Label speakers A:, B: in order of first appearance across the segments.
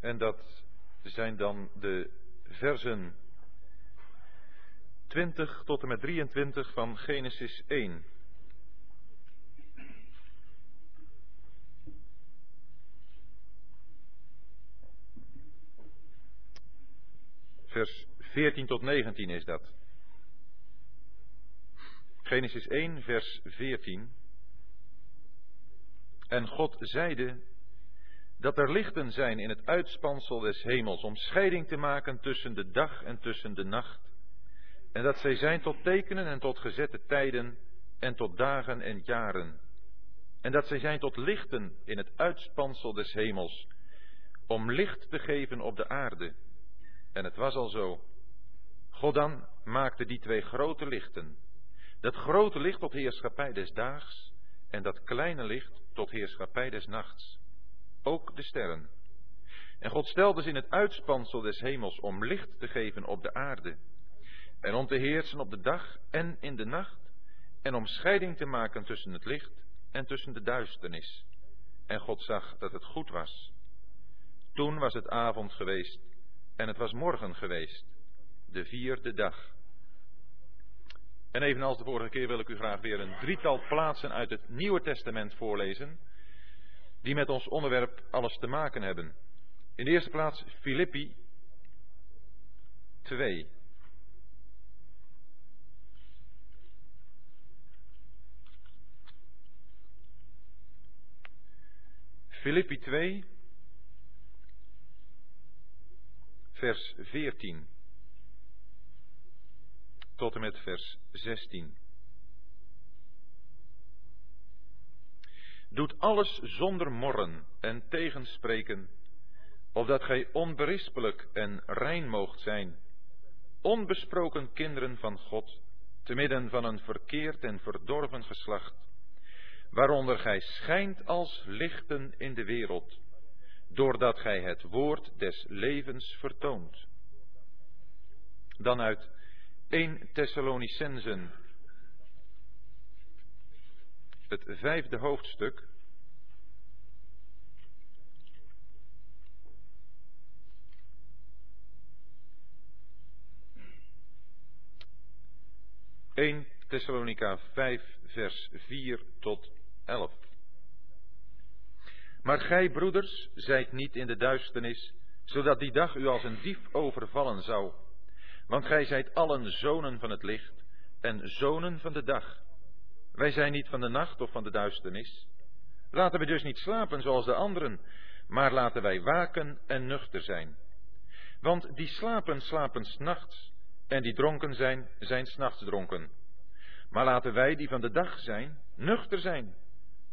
A: En dat zijn dan de versen 20 tot en met 23 van Genesis 1. Vers 14 tot 19 is dat. Genesis 1, vers 14. En God zeide dat er lichten zijn in het uitspansel des hemels om scheiding te maken tussen de dag en tussen de nacht. En dat zij zijn tot tekenen en tot gezette tijden en tot dagen en jaren. En dat zij zijn tot lichten in het uitspansel des hemels om licht te geven op de aarde. En het was al zo. God dan maakte die twee grote lichten. Dat grote licht tot heerschappij des daags en dat kleine licht tot heerschappij des nachts. Ook de sterren. En God stelde ze in het uitspansel des hemels om licht te geven op de aarde. En om te heersen op de dag en in de nacht. En om scheiding te maken tussen het licht en tussen de duisternis. En God zag dat het goed was. Toen was het avond geweest en het was morgen geweest, de vierde dag. En evenals de vorige keer wil ik u graag weer een drietal plaatsen uit het Nieuwe Testament voorlezen, die met ons onderwerp alles te maken hebben. In de eerste plaats Filippi 2. Filippi 2, vers 14 tot en met vers 16. Doet alles zonder morren en tegenspreken, opdat gij onberispelijk en rein moogt zijn, onbesproken kinderen van God, te midden van een verkeerd en verdorven geslacht, waaronder gij schijnt als lichten in de wereld, doordat gij het woord des levens vertoont. Dan uit 1 Thessalonicensen, het vijfde hoofdstuk. Eén Thessalonica 5, vers 4 tot 11. Maar gij, broeders, zijt niet in de duisternis, zodat die dag u als een dief overvallen zou. Want gij zijt allen zonen van het licht en zonen van de dag. Wij zijn niet van de nacht of van de duisternis. Laten we dus niet slapen zoals de anderen, maar laten wij waken en nuchter zijn. Want die slapen, slapen s'nachts, en die dronken zijn, zijn s'nachts dronken. Maar laten wij die van de dag zijn, nuchter zijn,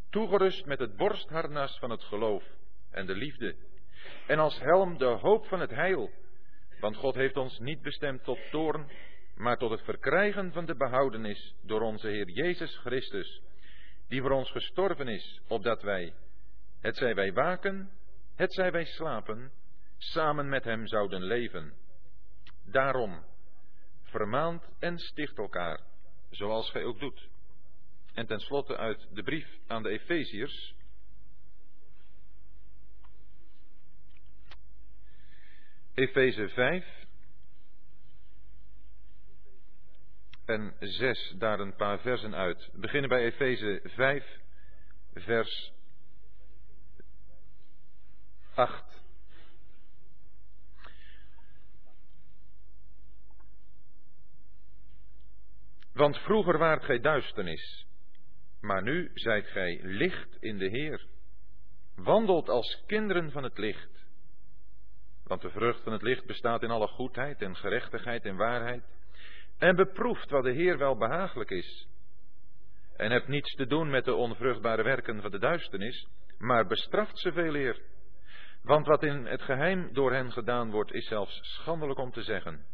A: toegerust met het borstharnas van het geloof en de liefde, en als helm de hoop van het heil. Want God heeft ons niet bestemd tot toorn, maar tot het verkrijgen van de behoudenis door onze Heer Jezus Christus, die voor ons gestorven is, opdat wij, het zij wij waken, het zij wij slapen, samen met Hem zouden leven. Daarom, vermaand en sticht elkaar, zoals gij ook doet. En tenslotte uit de brief aan de Efeziërs, Efeze 5 en 6, daar een paar versen uit. We beginnen bij Efeze 5, vers 8. Want vroeger waart gij duisternis, maar nu zijt gij licht in de Heer. Wandelt als kinderen van het licht. Want de vrucht van het licht bestaat in alle goedheid en gerechtigheid en waarheid. En beproeft wat de Heer wel behagelijk is. En hebt niets te doen met de onvruchtbare werken van de duisternis, maar bestraft ze veel eer. Want wat in het geheim door hen gedaan wordt, is zelfs schandelijk om te zeggen.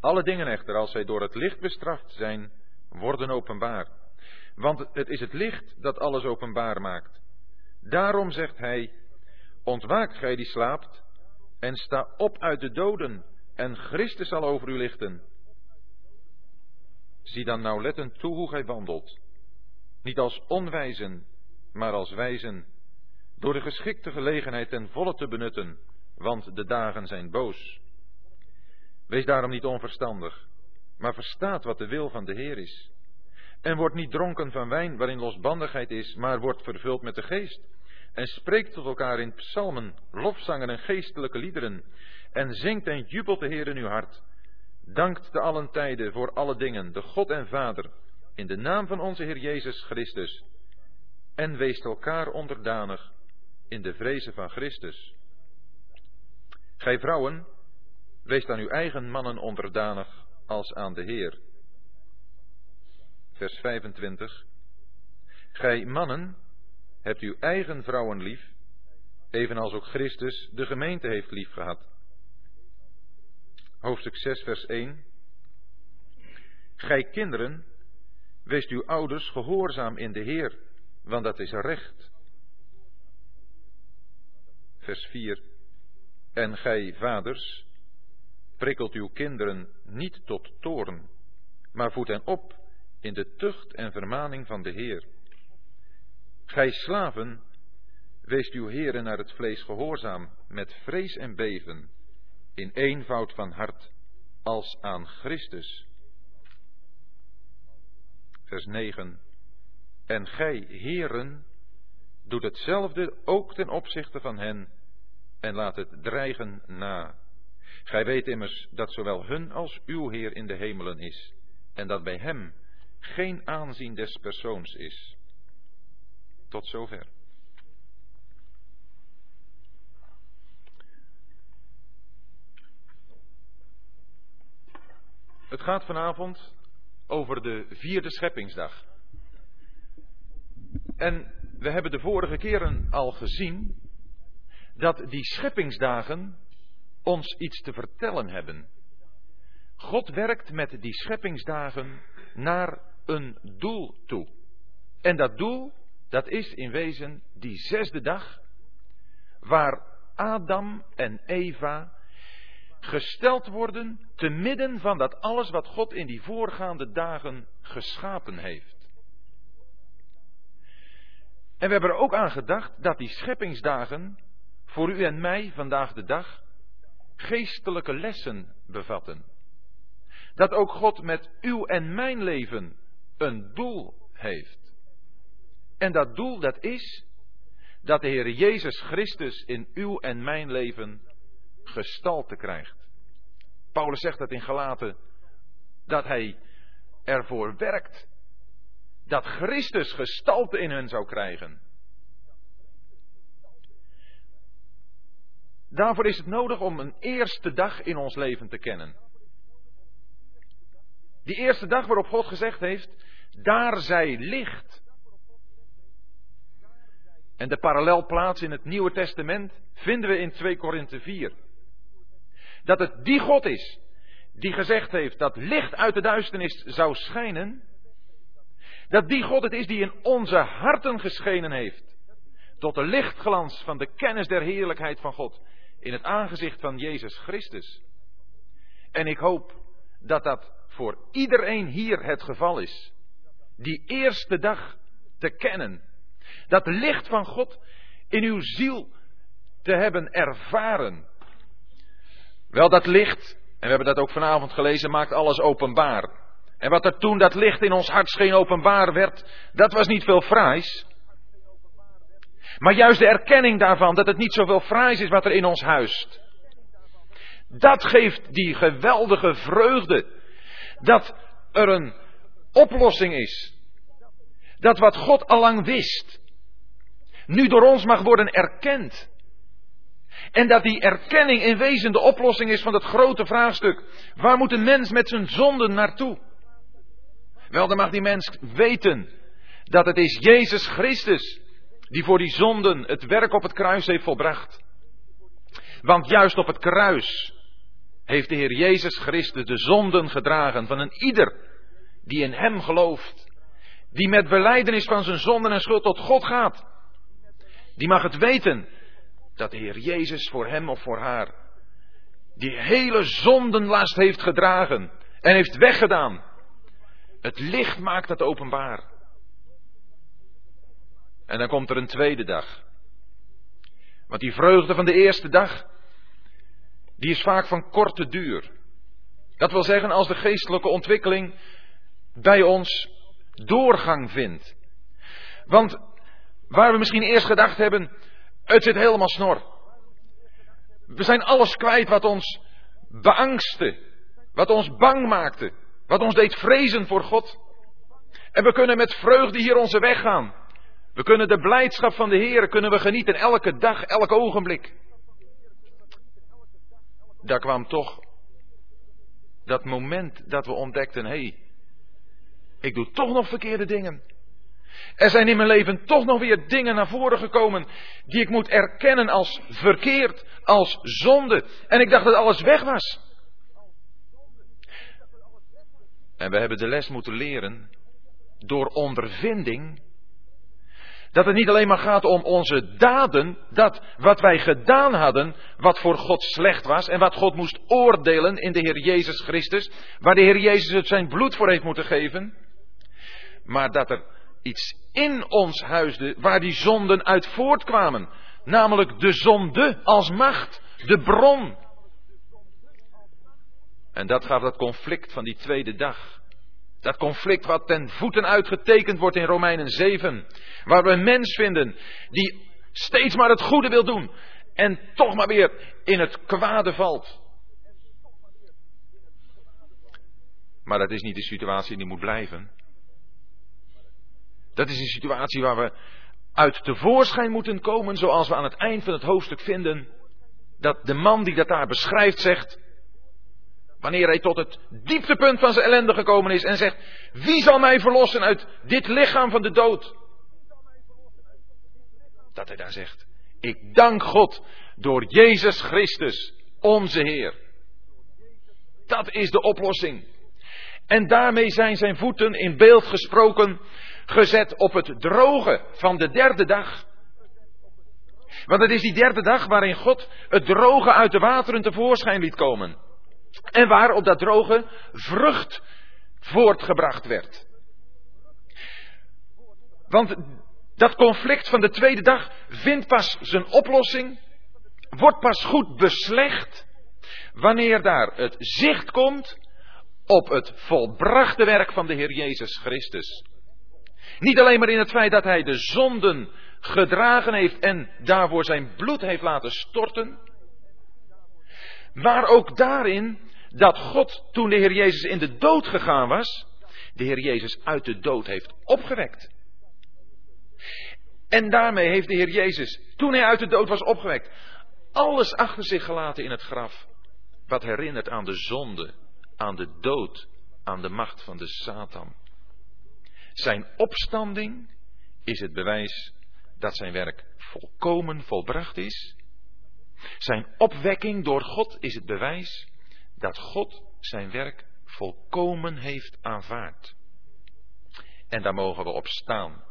A: Alle dingen echter, als zij door het licht bestraft zijn, worden openbaar. Want het is het licht dat alles openbaar maakt. Daarom zegt hij, ontwaakt gij die slaapt, en sta op uit de doden, en Christus zal over u lichten. Zie dan nauwlettend toe hoe gij wandelt, niet als onwijzen, maar als wijzen, door de geschikte gelegenheid ten volle te benutten, want de dagen zijn boos. Wees daarom niet onverstandig, maar verstaat wat de wil van de Heer is. En word niet dronken van wijn waarin losbandigheid is, maar wordt vervuld met de geest. En spreekt tot elkaar in psalmen, lofzangen en geestelijke liederen. En zingt en jubelt de Heer in uw hart. Dankt te allen tijden voor alle dingen, de God en Vader, in de naam van onze Heer Jezus Christus. En weest elkaar onderdanig in de vrezen van Christus. Gij vrouwen, weest aan uw eigen mannen onderdanig als aan de Heer. Vers 25. Gij mannen, hebt uw eigen vrouwen lief, evenals ook Christus de gemeente heeft lief gehad. Hoofdstuk 6, vers 1. Gij kinderen, weest uw ouders gehoorzaam in de Heer, want dat is recht. Vers 4. En gij vaders, prikkelt uw kinderen niet tot toorn, maar voed hen op in de tucht en vermaning van de Heer. Gij slaven, weest uw heren naar het vlees gehoorzaam, met vrees en beven, in eenvoud van hart, als aan Christus. Vers 9. En gij, heren, doet hetzelfde ook ten opzichte van hen, en laat het dreigen na. Gij weet immers dat zowel hun als uw Heer in de hemelen is, en dat bij hem geen aanzien des persoons is. Tot zover. Het gaat vanavond over de vierde scheppingsdag. En we hebben de vorige keren al gezien dat die scheppingsdagen ons iets te vertellen hebben. God werkt met die scheppingsdagen naar een doel toe. En dat doel, dat is in wezen die zesde dag, waar Adam en Eva gesteld worden te midden van dat alles wat God in die voorgaande dagen geschapen heeft. En we hebben er ook aan gedacht dat die scheppingsdagen voor u en mij vandaag de dag geestelijke lessen bevatten. Dat ook God met uw en mijn leven een doel heeft. En dat doel dat is dat de Heer Jezus Christus in uw en mijn leven gestalte krijgt. Paulus zegt dat in Galaten, dat hij ervoor werkt dat Christus gestalte in hen zou krijgen. Daarvoor is het nodig om een eerste dag in ons leven te kennen. Die eerste dag waarop God gezegd heeft, daar zij licht. En de parallelplaats in het Nieuwe Testament vinden we in 2 Korinthe 4. Dat het die God is die gezegd heeft dat licht uit de duisternis zou schijnen. Dat die God het is die in onze harten geschenen heeft. Tot de lichtglans van de kennis der heerlijkheid van God. In het aangezicht van Jezus Christus. En ik hoop dat dat voor iedereen hier het geval is. Die eerste dag te kennen. Dat licht van God in uw ziel te hebben ervaren. Wel, dat licht, en we hebben dat ook vanavond gelezen, maakt alles openbaar. En wat er toen dat licht in ons hart scheen openbaar werd, dat was niet veel fraais. Maar juist de erkenning daarvan dat het niet zoveel fraais is wat er in ons huist. Dat geeft die geweldige vreugde. Dat er een oplossing is. Dat wat God allang wist, nu door ons mag worden erkend. En dat die erkenning in wezen de oplossing is van het grote vraagstuk. Waar moet een mens met zijn zonden naartoe? Wel, dan mag die mens weten dat het is Jezus Christus die voor die zonden het werk op het kruis heeft volbracht. Want juist op het kruis heeft de Heer Jezus Christus de zonden gedragen van een ieder die in Hem gelooft. Die met beleidenis van zijn zonden en schuld tot God gaat. Die mag het weten dat de Heer Jezus voor hem of voor haar die hele zondenlast heeft gedragen en heeft weggedaan. Het licht maakt het openbaar. En dan komt er een tweede dag. Want die vreugde van de eerste dag, die is vaak van korte duur. Dat wil zeggen, als de geestelijke ontwikkeling bij ons doorgang vindt. Want waar we misschien eerst gedacht hebben, het zit helemaal snor. We zijn alles kwijt wat ons beangstte, wat ons bang maakte, wat ons deed vrezen voor God. En we kunnen met vreugde hier onze weg gaan. We kunnen de blijdschap van de Heer kunnen we genieten elke dag, elk ogenblik. Daar kwam toch dat moment dat we ontdekten, hé, hey, ik doe toch nog verkeerde dingen. Er zijn in mijn leven toch nog weer dingen naar voren gekomen die ik moet erkennen als verkeerd, als zonde. En ik dacht dat alles weg was. En we hebben de les moeten leren door ondervinding dat het niet alleen maar gaat om onze daden, dat wat wij gedaan hadden, wat voor God slecht was en wat God moest oordelen in de Heer Jezus Christus, waar de Heer Jezus het zijn bloed voor heeft moeten geven, maar dat er iets in ons huisde waar die zonden uit voortkwamen, namelijk de zonde als macht, de bron. En dat gaf dat conflict van die tweede dag. Dat conflict wat ten voeten uitgetekend wordt in Romeinen 7. Waar we een mens vinden die steeds maar het goede wil doen. En toch maar weer in het kwade valt. Maar dat is niet de situatie die moet blijven. Dat is een situatie waar we uit tevoorschijn moeten komen, zoals we aan het eind van het hoofdstuk vinden. Dat de man die dat daar beschrijft zegt, Wanneer hij tot het dieptepunt van zijn ellende gekomen is en zegt, wie zal mij verlossen uit dit lichaam van de dood? Dat hij daar zegt, ik dank God door Jezus Christus, onze Heer. Dat is de oplossing. En daarmee zijn zijn voeten in beeld gesproken gezet op het droge van de derde dag. Want het is die derde dag waarin God het droge uit de wateren tevoorschijn liet komen. En waar op dat droge vrucht voortgebracht werd. Want dat conflict van de tweede dag vindt pas zijn oplossing, wordt pas goed beslecht, wanneer daar het zicht komt op het volbrachte werk van de Heer Jezus Christus. Niet alleen maar in het feit dat Hij de zonden gedragen heeft en daarvoor zijn bloed heeft laten storten, maar ook daarin dat God toen de Heer Jezus in de dood gegaan was, de Heer Jezus uit de dood heeft opgewekt. En daarmee heeft de Heer Jezus, toen hij uit de dood was opgewekt, alles achter zich gelaten in het graf. Wat herinnert aan de zonde, aan de dood, aan de macht van de Satan. Zijn opstanding is het bewijs dat zijn werk volkomen volbracht is zijn opwekking door God is het bewijs dat God zijn werk volkomen heeft aanvaard. En daar mogen we op staan.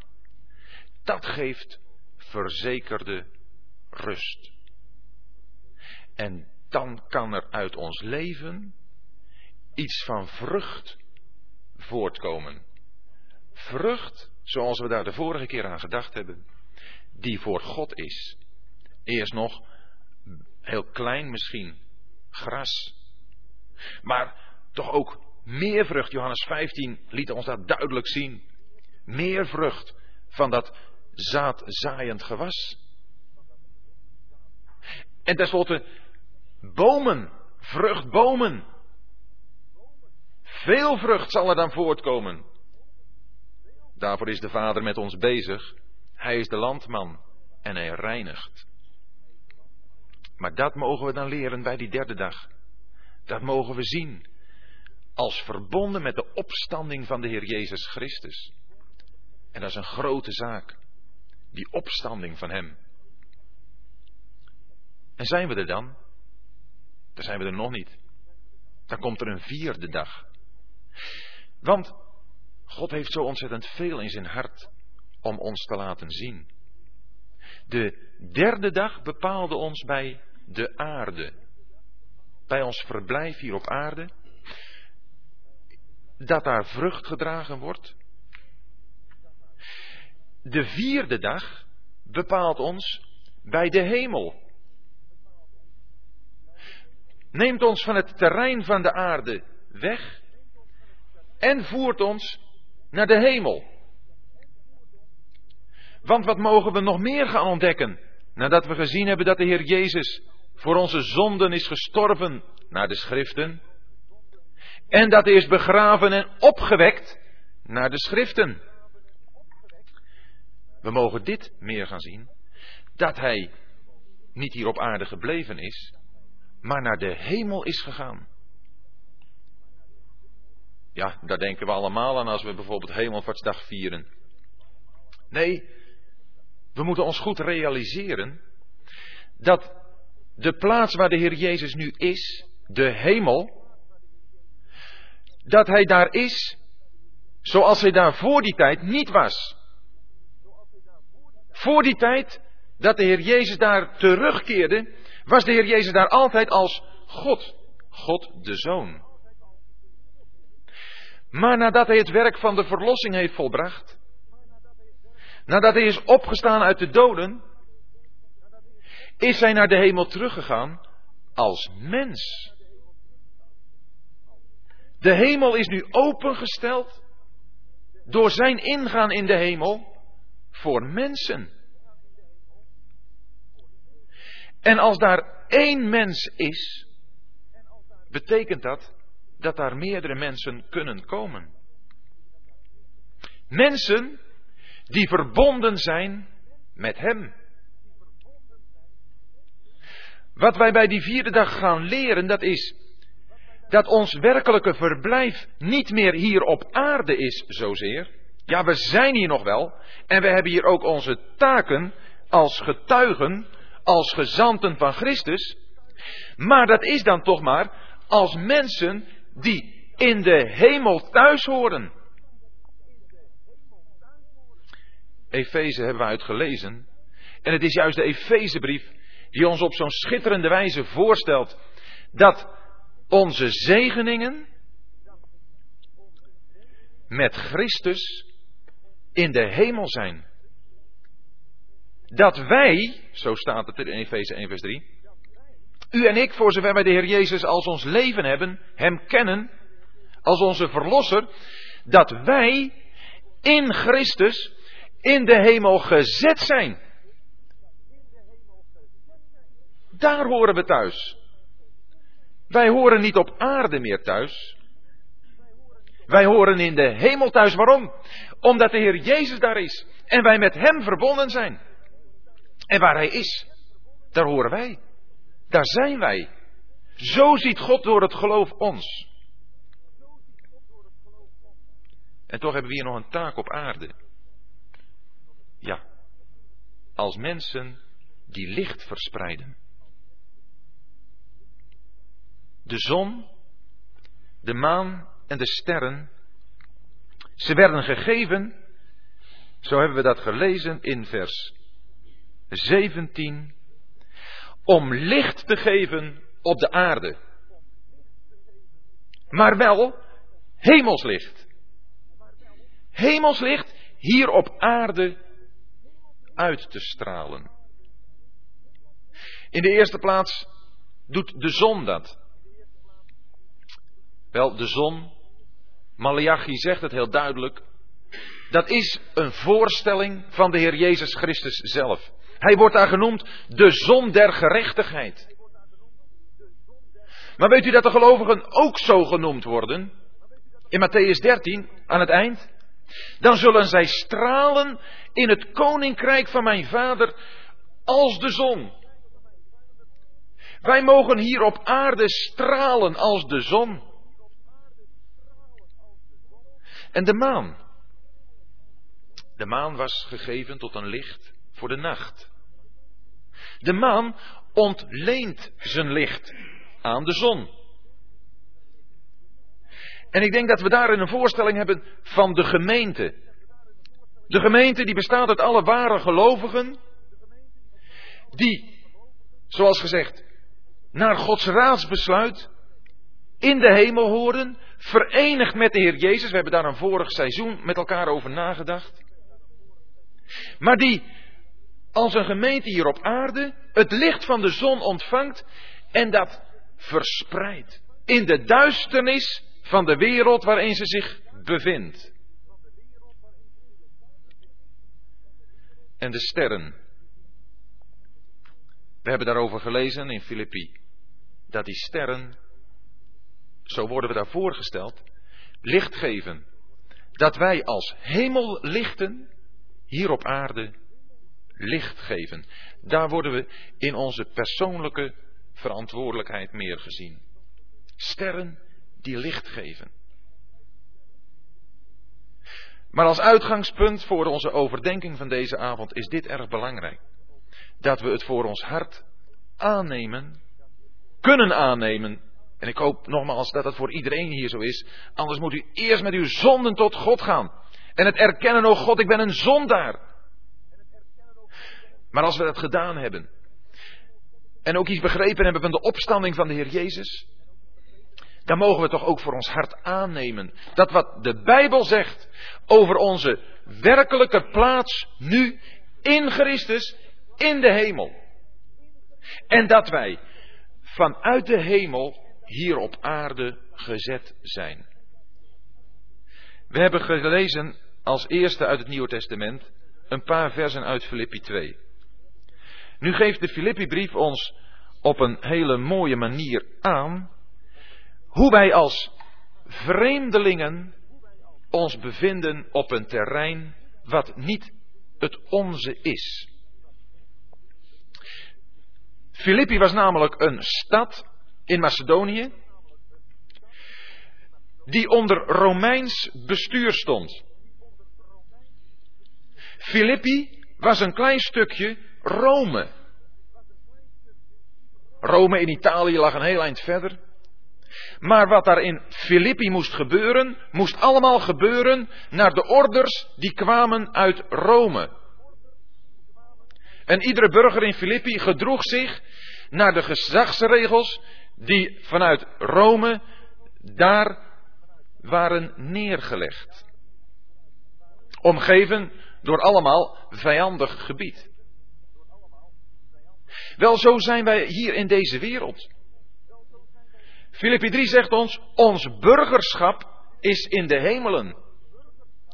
A: Dat geeft verzekerde rust. En dan kan er uit ons leven iets van vrucht voortkomen. Vrucht, zoals we daar de vorige keer aan gedacht hebben, die voor God is. Eerst nog Heel klein misschien. Gras. Maar toch ook meer vrucht. Johannes 15 liet ons dat duidelijk zien. Meer vrucht van dat zaadzaaiend gewas. En tenslotte bomen, vruchtbomen. Veel vrucht zal er dan voortkomen. Daarvoor is de Vader met ons bezig. Hij is de landman en hij reinigt. Maar dat mogen we dan leren bij die derde dag. Dat mogen we zien als verbonden met de opstanding van de Heer Jezus Christus. En dat is een grote zaak. Die opstanding van Hem. En zijn we er dan? Dan zijn we er nog niet. Dan komt er een vierde dag. Want God heeft zo ontzettend veel in zijn hart om ons te laten zien. De derde dag bepaalde ons bij de aarde. Bij ons verblijf hier op aarde. Dat daar vrucht gedragen wordt. De vierde dag bepaalt ons bij de hemel. Neemt ons van het terrein van de aarde weg en voert ons naar de hemel. Want wat mogen we nog meer gaan ontdekken nadat we gezien hebben dat de Heer Jezus voor onze zonden is gestorven naar de schriften en dat hij is begraven en opgewekt naar de schriften. We mogen dit meer gaan zien, dat hij niet hier op aarde gebleven is, maar naar de hemel is gegaan. Ja, daar denken we allemaal aan als we bijvoorbeeld Hemelvaartsdag vieren. Nee, we moeten ons goed realiseren dat de plaats waar de Heer Jezus nu is, de hemel, dat Hij daar is zoals Hij daar voor die tijd niet was. Voor die tijd dat de Heer Jezus daar terugkeerde, was de Heer Jezus daar altijd als God, God de Zoon. Maar nadat hij het werk van de verlossing heeft volbracht, nadat hij is opgestaan uit de doden, is hij naar de hemel teruggegaan als mens. De hemel is nu opengesteld door zijn ingaan in de hemel voor mensen. En als daar één mens is, betekent dat dat daar meerdere mensen kunnen komen. Mensen die verbonden zijn met Hem. Wat wij bij die vierde dag gaan leren, dat is dat ons werkelijke verblijf niet meer hier op aarde is zozeer. Ja, we zijn hier nog wel en we hebben hier ook onze taken als getuigen, als gezanten van Christus. Maar dat is dan toch maar als mensen die in de hemel thuis horen. Efeze hebben we uitgelezen. En het is juist de Efezebrief die ons op zo'n schitterende wijze voorstelt dat onze zegeningen met Christus in de hemel zijn. Dat wij, zo staat het in Efeze 1 vers 3, u en ik, voor zover wij de Heer Jezus als ons leven hebben, Hem kennen, als onze Verlosser, dat wij in Christus in de hemel gezet zijn. Daar horen we thuis. Wij horen niet op aarde meer thuis. Wij horen in de hemel thuis. Waarom? Omdat de Heer Jezus daar is en wij met Hem verbonden zijn. En waar Hij is, daar horen wij. Daar zijn wij. Zo ziet God door het geloof ons. En toch hebben we hier nog een taak op aarde. Ja, als mensen die licht verspreiden. De zon, de maan en de sterren, ze werden gegeven, zo hebben we dat gelezen in vers 17 om licht te geven op de aarde. Maar wel hemelslicht. Hemelslicht hier op aarde uit te stralen. In de eerste plaats doet de zon dat. Wel, de zon, Malachi zegt het heel duidelijk, dat is een voorstelling van de Heer Jezus Christus zelf. Hij wordt daar genoemd de zon der gerechtigheid. Maar weet u dat de gelovigen ook zo genoemd worden? In Matthäus 13, aan het eind. Dan zullen zij stralen in het koninkrijk van mijn vader als de zon. Wij mogen hier op aarde stralen als de zon. En de maan. De maan was gegeven tot een licht voor de nacht. De maan ontleent zijn licht aan de zon. En ik denk dat we daarin een voorstelling hebben van de gemeente. De gemeente die bestaat uit alle ware gelovigen, die, zoals gezegd, naar Gods raadsbesluit in de hemel horen, verenigd met de Heer Jezus. We hebben daar een vorig seizoen met elkaar over nagedacht. Maar die als een gemeente hier op aarde het licht van de zon ontvangt en dat verspreidt in de duisternis van de wereld waarin ze zich bevindt. En de sterren. We hebben daarover gelezen in Filippi. Dat die sterren, zo worden we daar voorgesteld, licht geven. Dat wij als hemellichten hier op aarde licht geven. Daar worden we in onze persoonlijke verantwoordelijkheid meer gezien. Sterren die licht geven. Maar als uitgangspunt voor onze overdenking van deze avond is dit erg belangrijk. Dat we het voor ons hart aannemen, kunnen aannemen. En ik hoop nogmaals dat dat voor iedereen hier zo is. Anders moet u eerst met uw zonden tot God gaan. En het erkennen, oh God, ik ben een zondaar. Maar als we dat gedaan hebben. En ook iets begrepen hebben van de opstanding van de Heer Jezus. Dan mogen we toch ook voor ons hart aannemen. Dat wat de Bijbel zegt over onze werkelijke plaats nu in Christus in de hemel. En dat wij vanuit de hemel hier op aarde gezet zijn. We hebben gelezen als eerste uit het Nieuwe Testament een paar versen uit Filippi 2. Nu geeft de Filippi-brief ons op een hele mooie manier aan hoe wij als vreemdelingen ons bevinden op een terrein wat niet het onze is. Filippi was namelijk een stad in Macedonië die onder Romeins bestuur stond. Filippi was een klein stukje Rome. Rome in Italië lag een heel eind verder. Maar wat daar in Filippi moest gebeuren, moest allemaal gebeuren naar de orders die kwamen uit Rome. En iedere burger in Filippi gedroeg zich naar de gezagsregels die vanuit Rome daar waren neergelegd. Omgeven door allemaal vijandig gebied. Wel, zo zijn wij hier in deze wereld. Filippi 3 zegt ons, ons burgerschap is in de hemelen.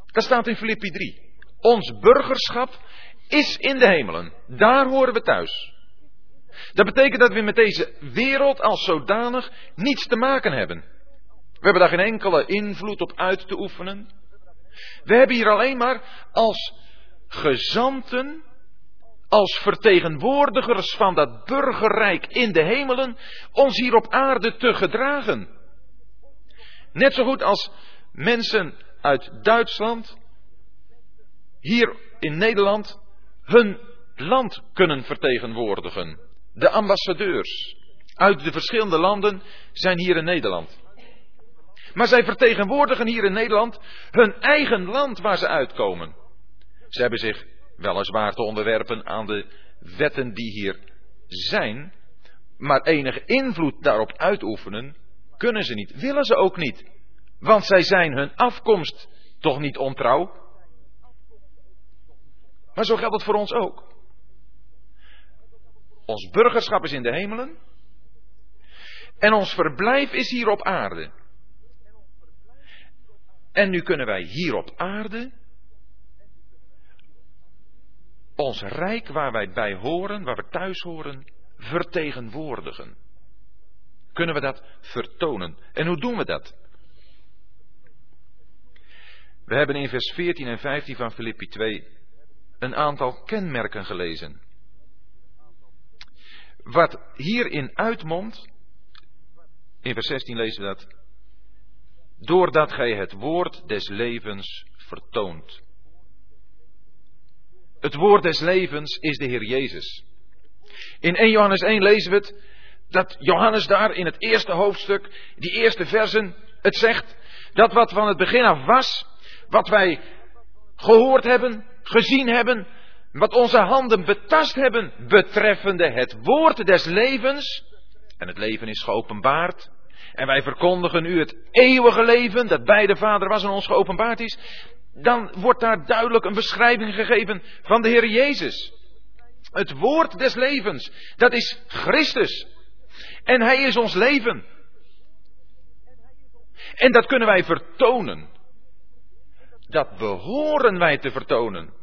A: Dat staat in Filippi 3. Ons burgerschap is in de hemelen. Daar horen we thuis. Dat betekent dat we met deze wereld als zodanig niets te maken hebben. We hebben daar geen enkele invloed op uit te oefenen. We hebben hier alleen maar als gezanten als vertegenwoordigers van dat burgerrijk in de hemelen ons hier op aarde te gedragen. Net zo goed als mensen uit Duitsland hier in Nederland hun land kunnen vertegenwoordigen. De ambassadeurs uit de verschillende landen zijn hier in Nederland. Maar zij vertegenwoordigen hier in Nederland hun eigen land waar ze uitkomen. Ze hebben zich weliswaar te onderwerpen aan de wetten die hier zijn, maar enige invloed daarop uitoefenen kunnen ze niet, willen ze ook niet. Want zij zijn hun afkomst toch niet ontrouw. Maar zo geldt het voor ons ook. Ons burgerschap is in de hemelen. En ons verblijf is hier op aarde. En nu kunnen wij hier op aarde ons rijk waar wij bij horen, waar we thuis horen, vertegenwoordigen. Kunnen we dat vertonen? En hoe doen we dat? We hebben in vers 14 en 15 van Filippi 2 een aantal kenmerken gelezen. Wat hierin uitmondt, in vers 16 lezen we dat, doordat gij het woord des levens vertoont. Het woord des levens is de Heer Jezus. In 1 Johannes 1 lezen we het, dat Johannes daar in het eerste hoofdstuk, die eerste versen, het zegt, dat wat van het begin af was, wat wij gehoord hebben, gezien hebben, wat onze handen betast hebben, betreffende het woord des levens, en het leven is geopenbaard, en wij verkondigen u het eeuwige leven, dat bij de Vader was en ons geopenbaard is, dan wordt daar duidelijk een beschrijving gegeven van de Heer Jezus. Het woord des levens, dat is Christus. En Hij is ons leven. En dat kunnen wij vertonen. Dat behoren wij te vertonen.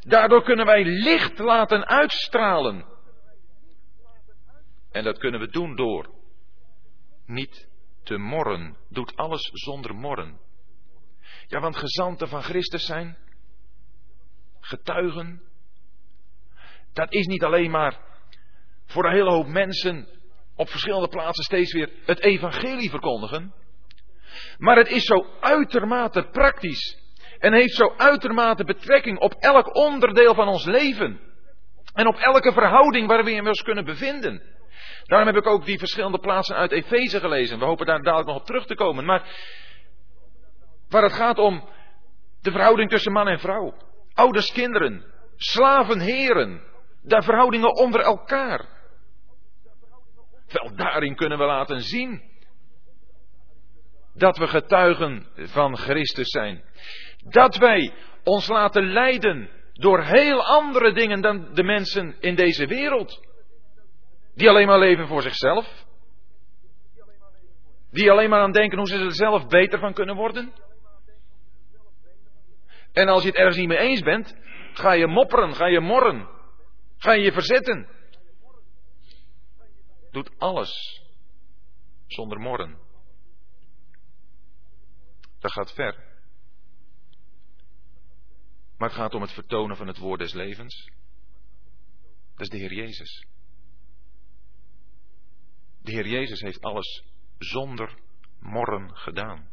A: Daardoor kunnen wij licht laten uitstralen. En dat kunnen we doen door niet te morren. Doet alles zonder morren. Ja, want gezanten van Christus zijn, getuigen, dat is niet alleen maar voor een hele hoop mensen op verschillende plaatsen steeds weer het evangelie verkondigen. Maar het is zo uitermate praktisch en heeft zo uitermate betrekking op elk onderdeel van ons leven. En op elke verhouding waar we ons kunnen bevinden. Daarom heb ik ook die verschillende plaatsen uit Efeze gelezen. We hopen daar dadelijk nog op terug te komen. Maar waar het gaat om de verhouding tussen man en vrouw. Ouders, kinderen. Slaven, heren. De verhoudingen onder elkaar. Wel, daarin kunnen we laten zien dat we getuigen van Christus zijn. Dat wij ons laten leiden door heel andere dingen dan de mensen in deze wereld. Die alleen maar leven voor zichzelf. Die alleen maar aan denken hoe ze er zelf beter van kunnen worden. En als je het ergens niet mee eens bent, ga je mopperen, ga je morren, ga je je verzetten. Doet alles zonder morren. Dat gaat ver. Maar het gaat om het vertonen van het woord des levens. Dat is de Heer Jezus. De Heer Jezus heeft alles zonder morren gedaan.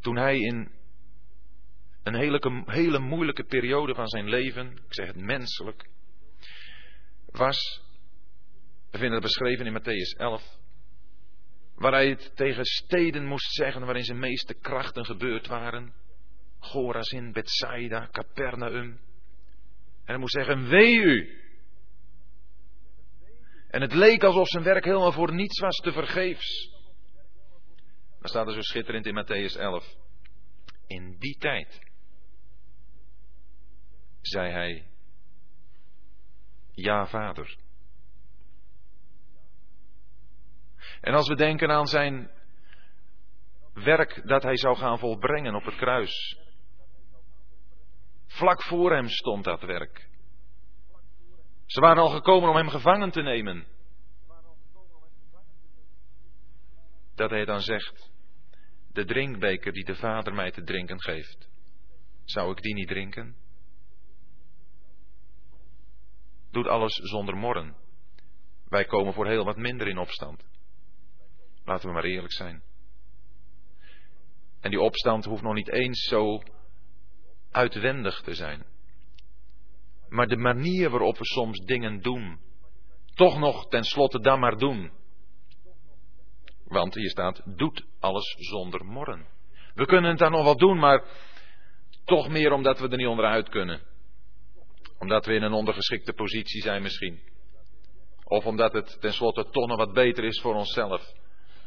A: Toen hij in een hele, hele moeilijke periode van zijn leven, ik zeg het menselijk, was, we vinden het beschreven in Matthäus 11, waar hij het tegen steden moest zeggen waarin zijn meeste krachten gebeurd waren. Gorazin, Bethsaida, Capernaum. En hij moest zeggen, wee u. En het leek alsof zijn werk helemaal voor niets was, te vergeefs. Dan staat er zo schitterend in Matthäus 11. In die tijd, zei hij, ja vader. En als we denken aan zijn werk dat hij zou gaan volbrengen op het kruis. Vlak voor hem stond dat werk. Ze waren al gekomen om hem gevangen te nemen. Dat hij dan zegt, de drinkbeker die de Vader mij te drinken geeft, zou ik die niet drinken? Doet alles zonder morren. Wij komen voor heel wat minder in opstand. Laten we maar eerlijk zijn. En die opstand hoeft nog niet eens zo uitwendig te zijn. Maar de manier waarop we soms dingen doen, toch nog tenslotte dan maar doen. Want hier staat, doet alles zonder morren. We kunnen het dan nog wel doen, maar toch meer omdat we er niet onderuit kunnen. Omdat we in een ondergeschikte positie zijn misschien. Of omdat het tenslotte nog wat beter is voor onszelf.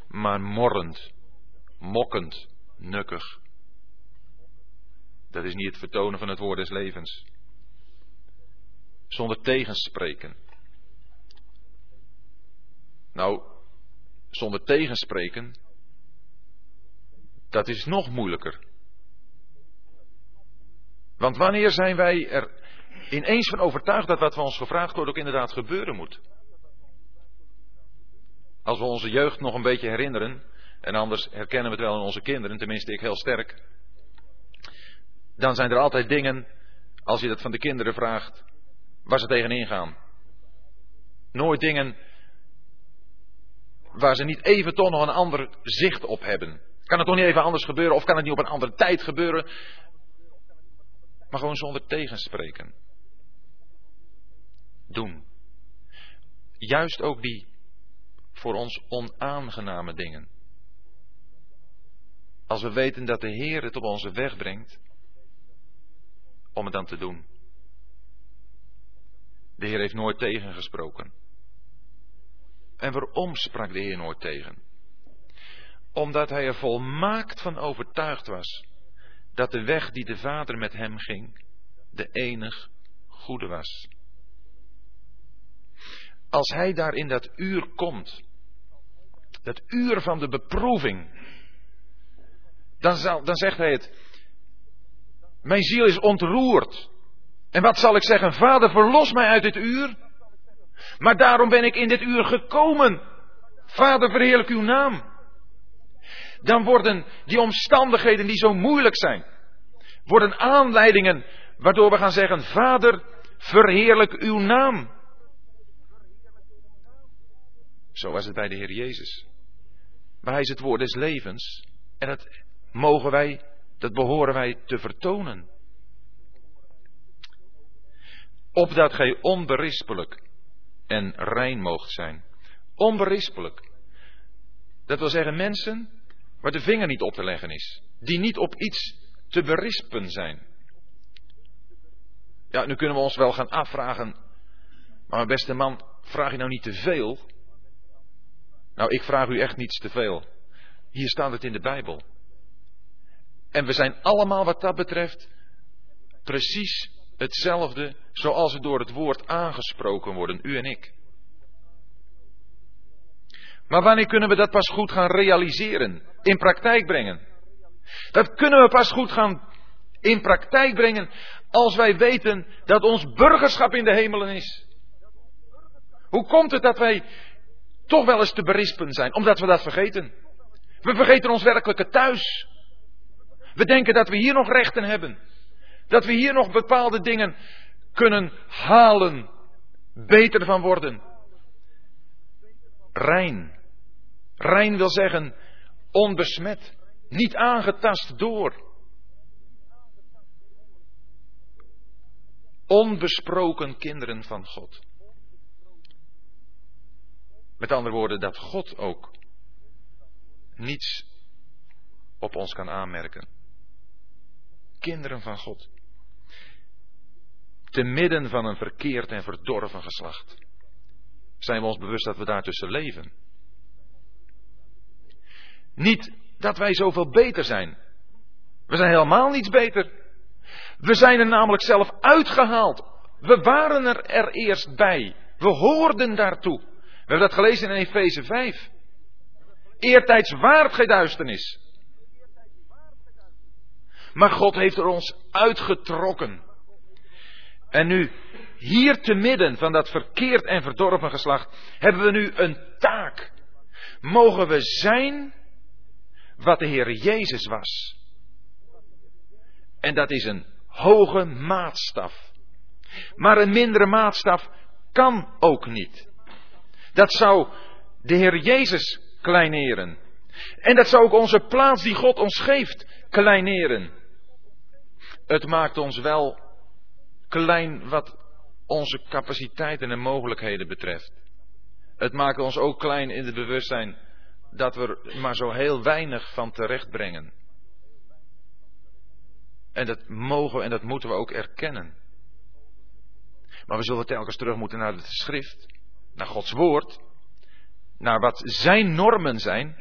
A: Maar morrend, mokkend, nukkig. Dat is niet het vertonen van het woord des levens. Zonder tegenspreken. Nou, zonder tegenspreken, dat is nog moeilijker. Want wanneer zijn wij er ineens van overtuigd dat wat van ons gevraagd wordt ook inderdaad gebeuren moet? Als we onze jeugd nog een beetje herinneren, en anders herkennen we het wel in onze kinderen, tenminste ik heel sterk, dan zijn er altijd dingen, als je dat van de kinderen vraagt, waar ze tegenin gaan. Nooit dingen waar ze niet even toch nog een ander zicht op hebben. Kan het toch niet even anders gebeuren of kan het niet op een andere tijd gebeuren? Maar gewoon zonder tegenspreken. Doen. Juist ook die voor ons onaangename dingen. Als we weten dat de Heer het op onze weg brengt, om het dan te doen. De Heer heeft nooit tegengesproken. En waarom sprak de Heer nooit tegen? Omdat hij er volmaakt van overtuigd was dat de weg die de Vader met hem ging, de enig goede was. Als hij daar in dat uur komt, dat uur van de beproeving, dan, zal, dan zegt hij het, mijn ziel is ontroerd. En wat zal ik zeggen, vader verlos mij uit dit uur. Maar daarom ben ik in dit uur gekomen. Vader verheerlijk uw naam. Dan worden die omstandigheden die zo moeilijk zijn, worden aanleidingen waardoor we gaan zeggen, vader verheerlijk uw naam. Zo was het bij de Heer Jezus. Maar hij is het woord des levens. En dat mogen wij, dat behoren wij te vertonen. Opdat gij onberispelijk en rein moogt zijn. Onberispelijk. Dat wil zeggen mensen waar de vinger niet op te leggen is. Die niet op iets te berispen zijn. Ja, nu kunnen we ons wel gaan afvragen. Maar mijn beste man, vraag je nou niet te veel? Nou, ik vraag u echt niets te veel. Hier staat het in de Bijbel. En we zijn allemaal wat dat betreft precies hetzelfde zoals we door het woord aangesproken worden, u en ik. Maar wanneer kunnen we dat pas goed gaan realiseren, in praktijk brengen? Dat kunnen we pas goed gaan in praktijk brengen als wij weten dat ons burgerschap in de hemelen is. Hoe komt het dat wij toch wel eens te berispen zijn, omdat we dat vergeten? We vergeten ons werkelijke thuis. We denken dat we hier nog rechten hebben. Dat we hier nog bepaalde dingen kunnen halen, beter van worden. Rein. Rein wil zeggen onbesmet, niet aangetast door. Onbesproken kinderen van God. Met andere woorden, dat God ook niets op ons kan aanmerken. Kinderen van God. Te midden van een verkeerd en verdorven geslacht. Zijn we ons bewust dat we daartussen leven? Niet dat wij zoveel beter zijn. We zijn helemaal niets beter. We zijn er namelijk zelf uitgehaald. We waren er, er eerst bij. We hoorden daartoe. We hebben dat gelezen in Efeze 5. Eertijds waart gij duisternis. Maar God heeft er ons uitgetrokken. En nu, hier te midden van dat verkeerd en verdorven geslacht, hebben we nu een taak. Mogen we zijn wat de Heer Jezus was. En dat is een hoge maatstaf. Maar een mindere maatstaf kan ook niet. Dat zou de Heer Jezus kleineren. En dat zou ook onze plaats die God ons geeft kleineren. Het maakt ons wel klein wat onze capaciteiten en mogelijkheden betreft. Het maakt ons ook klein in het bewustzijn dat we er maar zo heel weinig van terecht brengen. En dat mogen en dat moeten we ook erkennen. Maar we zullen telkens terug moeten naar het schrift, naar Gods woord, naar wat zijn normen zijn.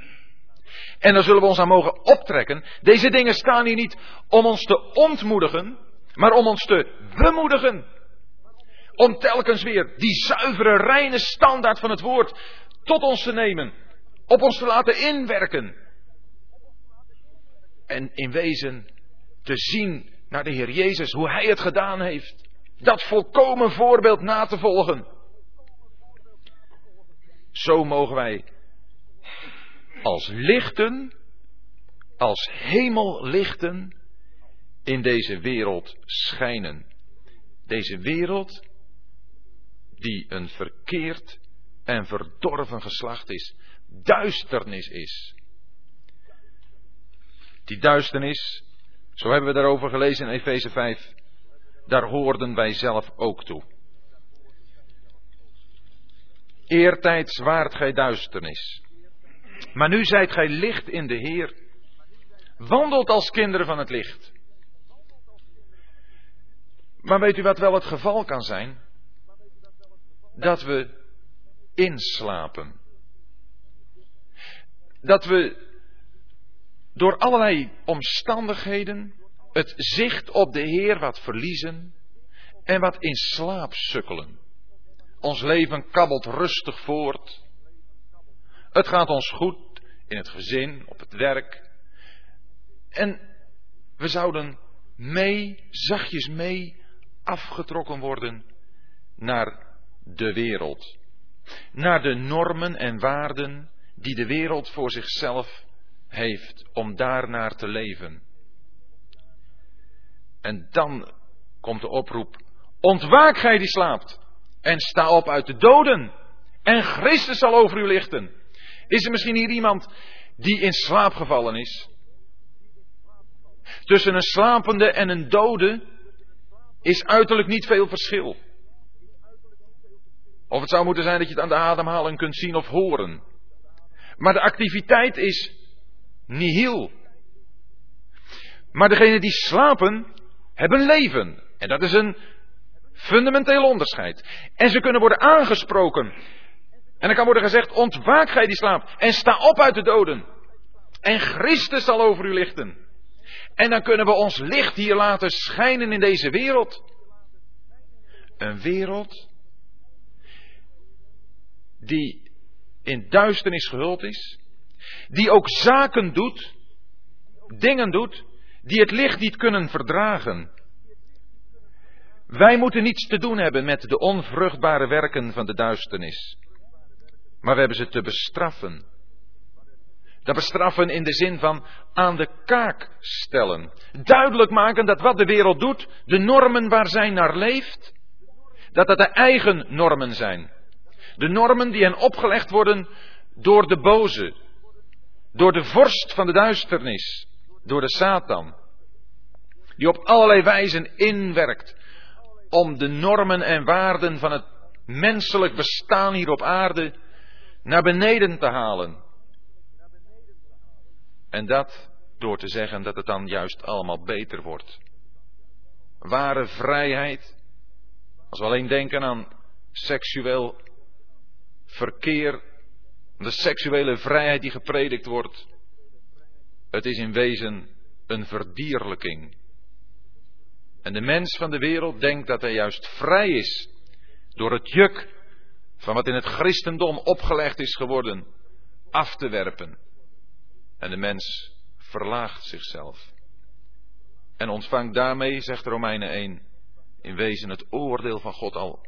A: En dan zullen we ons aan mogen optrekken. Deze dingen staan hier niet om ons te ontmoedigen, maar om ons te bemoedigen. Om telkens weer die zuivere, reine standaard van het woord tot ons te nemen. Op ons te laten inwerken. En in wezen te zien naar de Heer Jezus, hoe Hij het gedaan heeft. Dat volkomen voorbeeld na te volgen. Zo mogen wij als lichten, als hemellichten in deze wereld schijnen. Deze wereld die een verkeerd en verdorven geslacht is, duisternis is. Die duisternis, zo hebben we daarover gelezen in Efeze 5, daar hoorden wij zelf ook toe. Eertijds waart gij duisternis. Maar nu zijt gij licht in de Heer. Wandelt als kinderen van het licht. Maar weet u wat wel het geval kan zijn? Dat we inslapen. Dat we door allerlei omstandigheden het zicht op de Heer wat verliezen en wat in slaap sukkelen. Ons leven kabbelt rustig voort. Het gaat ons goed in het gezin, op het werk. En we zouden mee, zachtjes mee, afgetrokken worden naar de wereld. Naar de normen en waarden die de wereld voor zichzelf heeft om daarnaar te leven. En dan komt de oproep: Ontwaak gij die slaapt en sta op uit de doden en Christus zal over u lichten. Is er misschien hier iemand die in slaap gevallen is? Tussen een slapende en een dode is uiterlijk niet veel verschil. Of het zou moeten zijn dat je het aan de ademhaling kunt zien of horen. Maar de activiteit is nihil. Maar degenen die slapen, hebben leven. En dat is een fundamenteel onderscheid. En ze kunnen worden aangesproken. En dan kan worden gezegd, ontwaak gij die slaap en sta op uit de doden. En Christus zal over u lichten. En dan kunnen we ons licht hier laten schijnen in deze wereld. Een wereld die in duisternis gehuld is, die ook zaken doet, dingen doet, die het licht niet kunnen verdragen. Wij moeten niets te doen hebben met de onvruchtbare werken van de duisternis. Maar we hebben ze te bestraffen. Dat bestraffen in de zin van aan de kaak stellen. Duidelijk maken dat wat de wereld doet, de normen waar zij naar leeft, dat dat de eigen normen zijn. De normen die hen opgelegd worden door de boze, door de vorst van de duisternis, door de Satan, die op allerlei wijzen inwerkt om de normen en waarden van het menselijk bestaan hier op aarde naar beneden te halen. En dat door te zeggen dat het dan juist allemaal beter wordt. Ware vrijheid, als we alleen denken aan seksueel verkeer, de seksuele vrijheid die gepredikt wordt, het is in wezen een verdierlijking. En de mens van de wereld denkt dat hij juist vrij is door het juk van wat in het christendom opgelegd is geworden af te werpen. En de mens verlaagt zichzelf. En ontvangt daarmee, zegt Romeinen 1, in wezen het oordeel van God al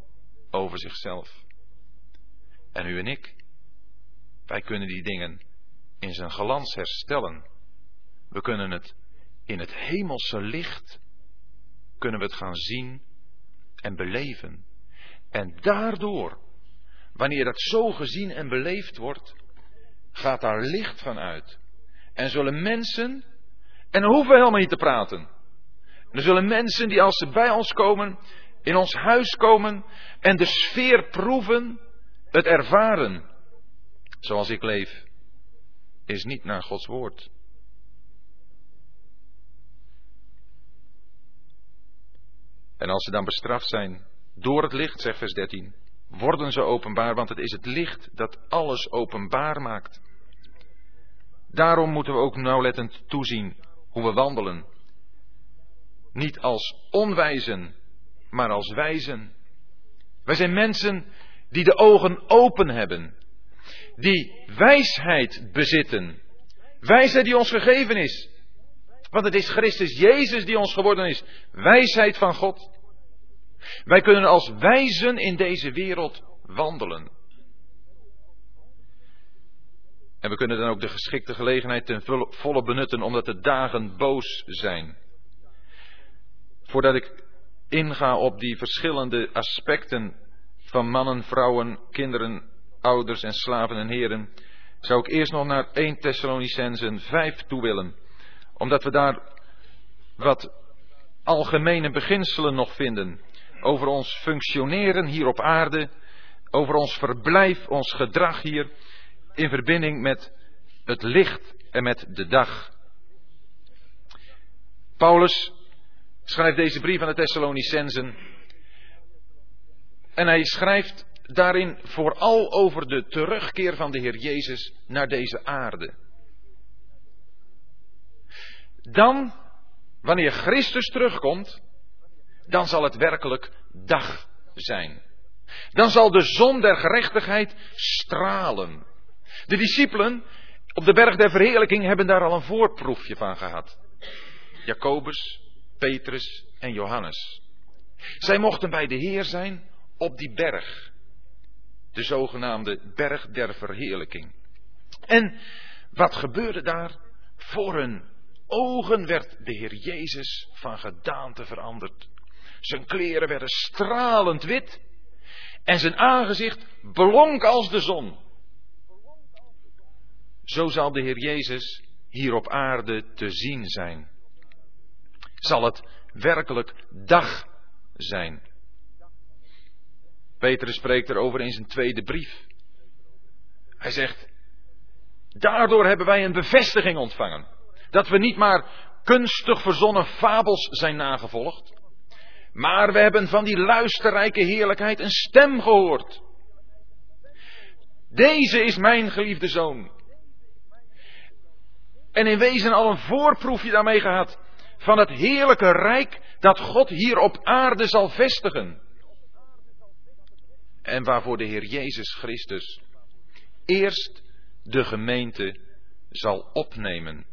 A: over zichzelf. En u en ik, wij kunnen die dingen in zijn glans herstellen. We kunnen het in het hemelse licht, kunnen we het gaan zien en beleven. En daardoor, wanneer dat zo gezien en beleefd wordt, gaat daar licht van uit. En zullen mensen, en dan hoeven we helemaal niet te praten. En er zullen mensen die als ze bij ons komen, in ons huis komen en de sfeer proeven, het ervaren. Zoals ik leef, is niet naar Gods woord. En als ze dan bestraft zijn door het licht, zegt vers 13, worden ze openbaar, want het is het licht dat alles openbaar maakt. Daarom moeten we ook nauwlettend toezien hoe we wandelen. Niet als onwijzen, maar als wijzen. Wij zijn mensen die de ogen open hebben, die wijsheid bezitten. Wijsheid die ons gegeven is. Want het is Christus Jezus die ons geworden is. Wijsheid van God. Wij kunnen als wijzen in deze wereld wandelen. En we kunnen dan ook de geschikte gelegenheid ten volle benutten, omdat de dagen boos zijn. Voordat ik inga op die verschillende aspecten van mannen, vrouwen, kinderen, ouders en slaven en heren, zou ik eerst nog naar 1 Thessalonicensen 5 toe willen, omdat we daar wat algemene beginselen nog vinden over ons functioneren hier op aarde, over ons verblijf, ons gedrag hier in verbinding met het licht en met de dag. Paulus schrijft deze brief aan de Thessalonicensen en hij schrijft daarin vooral over de terugkeer van de Heer Jezus naar deze aarde. Dan, wanneer Christus terugkomt, dan zal het werkelijk dag zijn. Dan zal de zon der gerechtigheid stralen. De discipelen op de berg der verheerlijking hebben daar al een voorproefje van gehad. Jacobus, Petrus en Johannes. Zij mochten bij de Heer zijn op die berg. De zogenaamde berg der verheerlijking. En wat gebeurde daar? Voor hun ogen werd de Heer Jezus van gedaante veranderd. Zijn kleren werden stralend wit en zijn aangezicht blonk als de zon. Zo zal de Heer Jezus hier op aarde te zien zijn. Zal het werkelijk dag zijn. Petrus spreekt erover in zijn tweede brief. Hij zegt, daardoor hebben wij een bevestiging ontvangen. Dat we niet maar kunstig verzonnen fabels zijn nagevolgd, maar we hebben van die luisterrijke heerlijkheid een stem gehoord. Deze is mijn geliefde zoon. En in wezen al een voorproefje daarmee gehad van het heerlijke rijk dat God hier op aarde zal vestigen. En waarvoor de Heer Jezus Christus eerst de gemeente zal opnemen.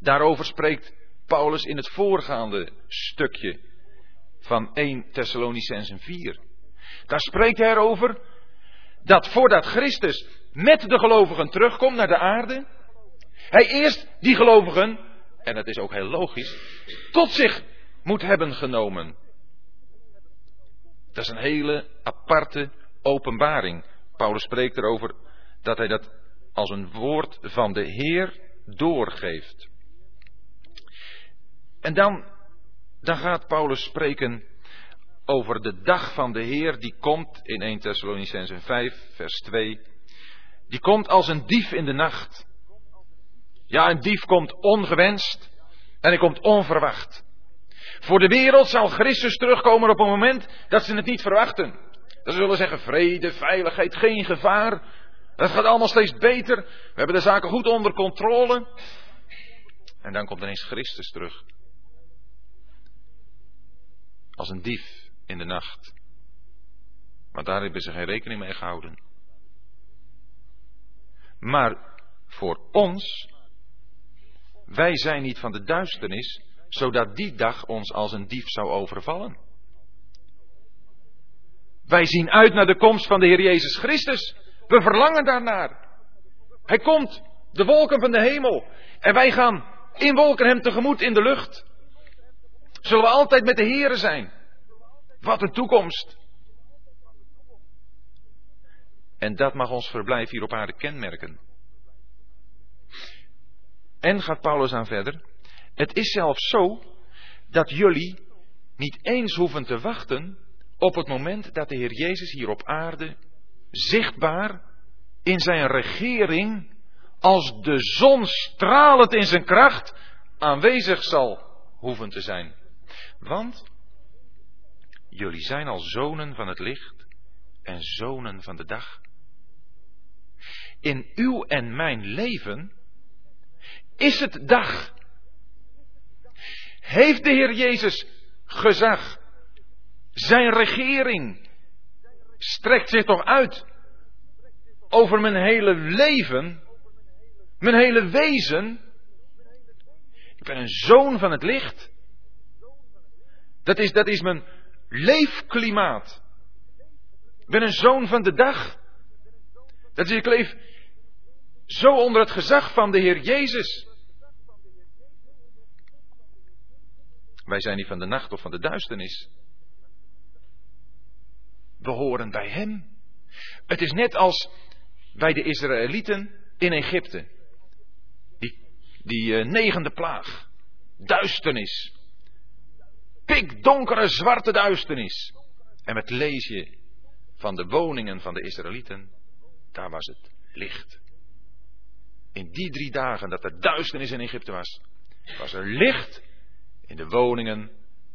A: Daarover spreekt Paulus in het voorgaande stukje van 1 Thessalonicensen 4. Daar spreekt hij erover dat voordat Christus met de gelovigen terugkomt naar de aarde, hij eerst die gelovigen, en dat is ook heel logisch, tot zich moet hebben genomen. Dat is een hele aparte openbaring. Paulus spreekt erover dat hij dat als een woord van de Heer doorgeeft. En dan, dan gaat Paulus spreken over de dag van de Heer die komt in 1 Thessalonicenzen 5, vers 2. Die komt als een dief in de nacht. Ja, een dief komt ongewenst en hij komt onverwacht. Voor de wereld zal Christus terugkomen op een moment dat ze het niet verwachten. Dat ze zullen zeggen vrede, veiligheid, geen gevaar. Dat gaat allemaal steeds beter. We hebben de zaken goed onder controle. En dan komt ineens Christus terug. Als een dief in de nacht. Maar daar hebben ze geen rekening mee gehouden. Maar voor ons, wij zijn niet van de duisternis, zodat die dag ons als een dief zou overvallen. Wij zien uit naar de komst van de Heer Jezus Christus. We verlangen daarnaar. Hij komt, de wolken van de hemel. En wij gaan in wolken hem tegemoet in de lucht. Zullen we altijd met de Here zijn? Wat een toekomst. En dat mag ons verblijf hier op aarde kenmerken. En gaat Paulus aan verder. Het is zelfs zo dat jullie niet eens hoeven te wachten op het moment dat de Heer Jezus hier op aarde zichtbaar in zijn regering als de zon stralend in zijn kracht aanwezig zal hoeven te zijn. Want jullie zijn al zonen van het licht en zonen van de dag. In uw en mijn leven is het dag. Heeft de Heer Jezus gezag? Zijn regering strekt zich toch uit over mijn hele leven, mijn hele wezen. Ik ben een zoon van het licht. Dat is, dat is mijn leefklimaat. Ik ben een zoon van de dag. Dat is, ik leef zo onder het gezag van de Heer Jezus. Wij zijn niet van de nacht of van de duisternis. We horen bij Hem. Het is net als bij de Israëlieten in Egypte. Die, die uh, negende plaag. Duisternis. Pikdonkere zwarte duisternis. En met lees je van de woningen van de Israëlieten. Daar was het licht. In die drie dagen dat er duisternis in Egypte was, was er licht in de woningen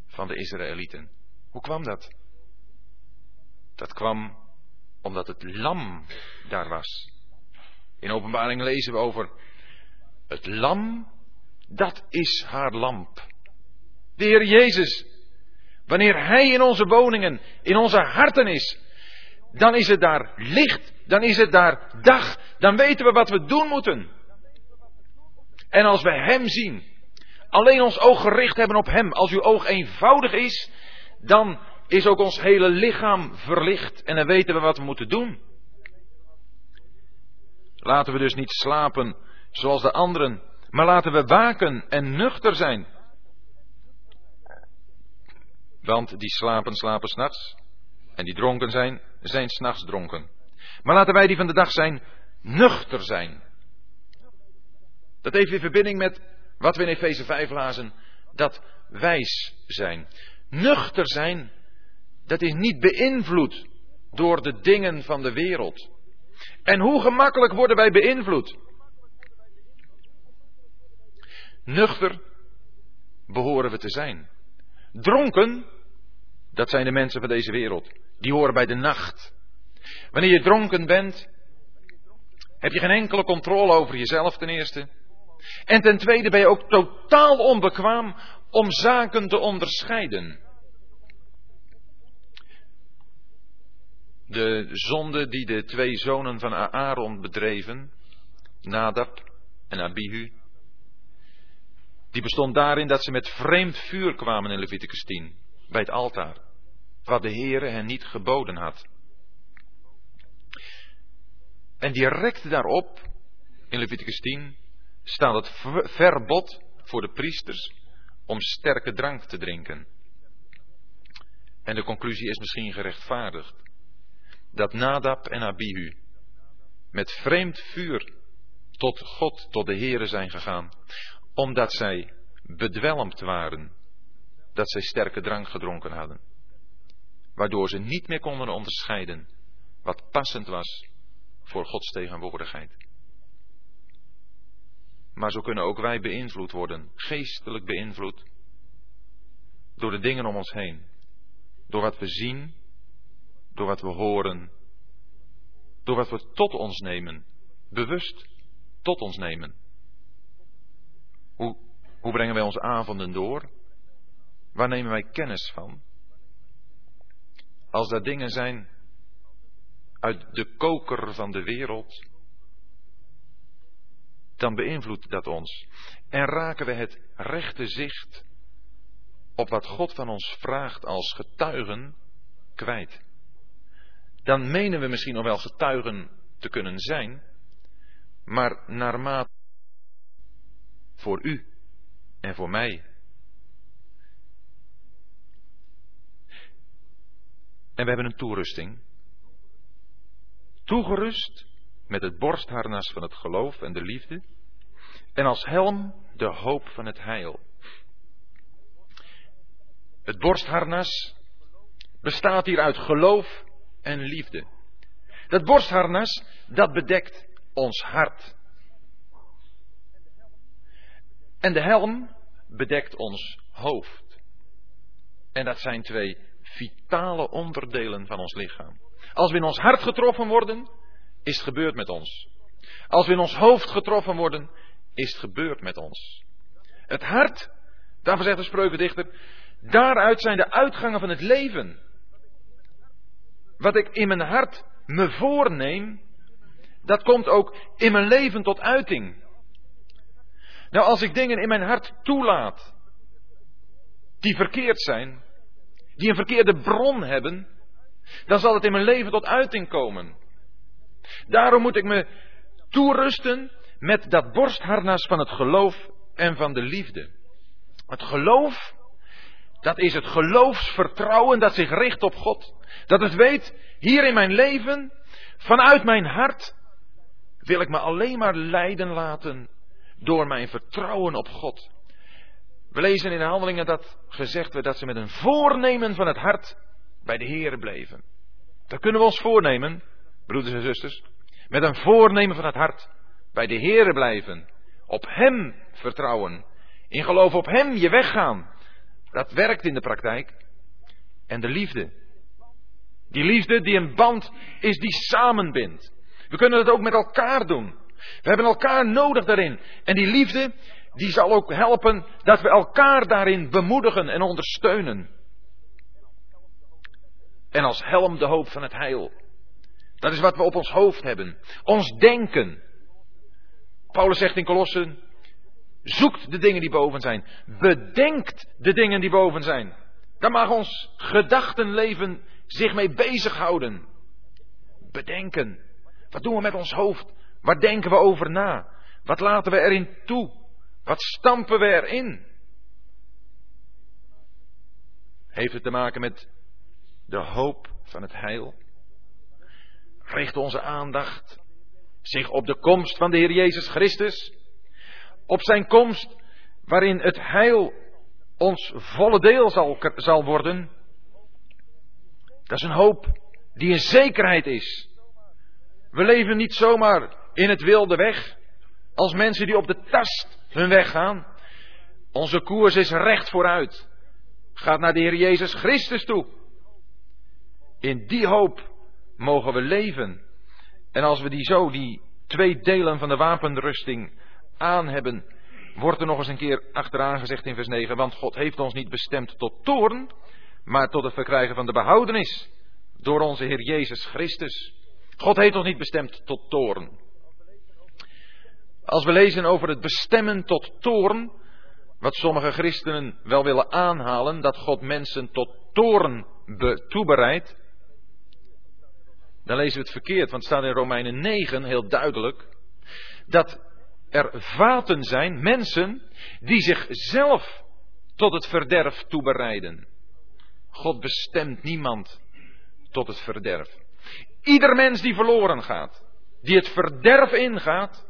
A: van de Israëlieten. Hoe kwam dat? Dat kwam omdat het lam daar was. In openbaring lezen we over het lam, dat is haar lamp. De Heer Jezus wanneer Hij in onze woningen, in onze harten is, dan is het daar licht, dan is het daar dag, dan weten we wat we doen moeten. En als we Hem zien, alleen ons oog gericht hebben op Hem, als uw oog eenvoudig is, dan is ook ons hele lichaam verlicht en dan weten we wat we moeten doen. Laten we dus niet slapen zoals de anderen, maar laten we waken en nuchter zijn. Want die slapen, slapen s'nachts. En die dronken zijn, zijn s'nachts dronken. Maar laten wij die van de dag zijn, nuchter zijn. Dat heeft in verbinding met wat we in Efeze 5 lazen, dat wijs zijn. Nuchter zijn, dat is niet beïnvloed door de dingen van de wereld. En hoe gemakkelijk worden wij beïnvloed? Nuchter behoren we te zijn. Dronken, dat zijn de mensen van deze wereld. Die horen bij de nacht. Wanneer je dronken bent, heb je geen enkele controle over jezelf ten eerste. En ten tweede ben je ook totaal onbekwaam om zaken te onderscheiden. De zonde die de twee zonen van Aaron bedreven, Nadab en Abihu, die bestond daarin dat ze met vreemd vuur kwamen in Leviticus 10, bij het altaar, wat de Heere hen niet geboden had. En direct daarop, in Leviticus 10, staat het verbod voor de priesters om sterke drank te drinken. En de conclusie is misschien gerechtvaardigd. Dat Nadab en Abihu met vreemd vuur tot God, tot de Heere zijn gegaan, omdat zij bedwelmd waren, dat zij sterke drank gedronken hadden, waardoor ze niet meer konden onderscheiden wat passend was voor Gods tegenwoordigheid. Maar zo kunnen ook wij beïnvloed worden, geestelijk beïnvloed, door de dingen om ons heen. Door wat we zien, door wat we horen, door wat we tot ons nemen, bewust tot ons nemen. Hoe, hoe brengen wij onze avonden door? Waar nemen wij kennis van? Als er dingen zijn uit de koker van de wereld, dan beïnvloedt dat ons. En raken we het rechte zicht op wat God van ons vraagt als getuigen kwijt. Dan menen we misschien nog wel getuigen te kunnen zijn, maar naarmate voor u en voor mij. En we hebben een toerusting. Toegerust met het borstharnas van het geloof en de liefde. En als helm de hoop van het heil. Het borstharnas bestaat hier uit geloof en liefde. Dat borstharnas, dat bedekt ons hart. En de helm bedekt ons hoofd. En dat zijn twee vitale onderdelen van ons lichaam. Als we in ons hart getroffen worden, is het gebeurd met ons. Als we in ons hoofd getroffen worden, is het gebeurd met ons. Het hart, daarvan zegt de spreukendichter, daaruit zijn de uitgangen van het leven. Wat ik in mijn hart me voorneem, dat komt ook in mijn leven tot uiting. Nou, als ik dingen in mijn hart toelaat, die verkeerd zijn, die een verkeerde bron hebben, dan zal het in mijn leven tot uiting komen. Daarom moet ik me toerusten met dat borstharnas van het geloof en van de liefde. Het geloof, dat is het geloofsvertrouwen dat zich richt op God. Dat het weet, hier in mijn leven, vanuit mijn hart, wil ik me alleen maar leiden laten door mijn vertrouwen op God. We lezen in de handelingen dat gezegd werd dat ze met een voornemen van het hart bij de Heer bleven. Dat kunnen we ons voornemen, broeders en zusters. Met een voornemen van het hart bij de Heere blijven. Op Hem vertrouwen. In geloof op Hem je weggaan. Dat werkt in de praktijk. En de liefde. Die liefde die een band is die samenbindt. We kunnen het ook met elkaar doen. We hebben elkaar nodig daarin. En die liefde, die zal ook helpen dat we elkaar daarin bemoedigen en ondersteunen. En als helm de hoop van het heil. Dat is wat we op ons hoofd hebben. Ons denken. Paulus zegt in Kolossen, zoekt de dingen die boven zijn. Bedenkt de dingen die boven zijn. Daar mag ons gedachtenleven zich mee bezighouden. Bedenken. Wat doen we met ons hoofd? Waar denken we over na? Wat laten we erin toe? Wat stampen we erin? Heeft het te maken met de hoop van het heil? Richt onze aandacht zich op de komst van de Heer Jezus Christus? Op zijn komst waarin het heil ons volle deel zal, zal worden? Dat is een hoop die een zekerheid is. We leven niet zomaar in het wilde weg, als mensen die op de tast hun weg gaan. Onze koers is recht vooruit. Gaat naar de Heer Jezus Christus toe. In die hoop mogen we leven. En als we die zo, die twee delen van de wapenrusting aan hebben, wordt er nog eens een keer achteraan gezegd in vers 9, want God heeft ons niet bestemd tot toorn, maar tot het verkrijgen van de behoudenis door onze Heer Jezus Christus. God heeft ons niet bestemd tot toorn. Als we lezen over het bestemmen tot toorn, wat sommige christenen wel willen aanhalen, dat God mensen tot toorn toebereidt, dan lezen we het verkeerd, want het staat in Romeinen 9 heel duidelijk, dat er vaten zijn, mensen, die zichzelf tot het verderf toebereiden. God bestemt niemand tot het verderf. Ieder mens die verloren gaat, die het verderf ingaat,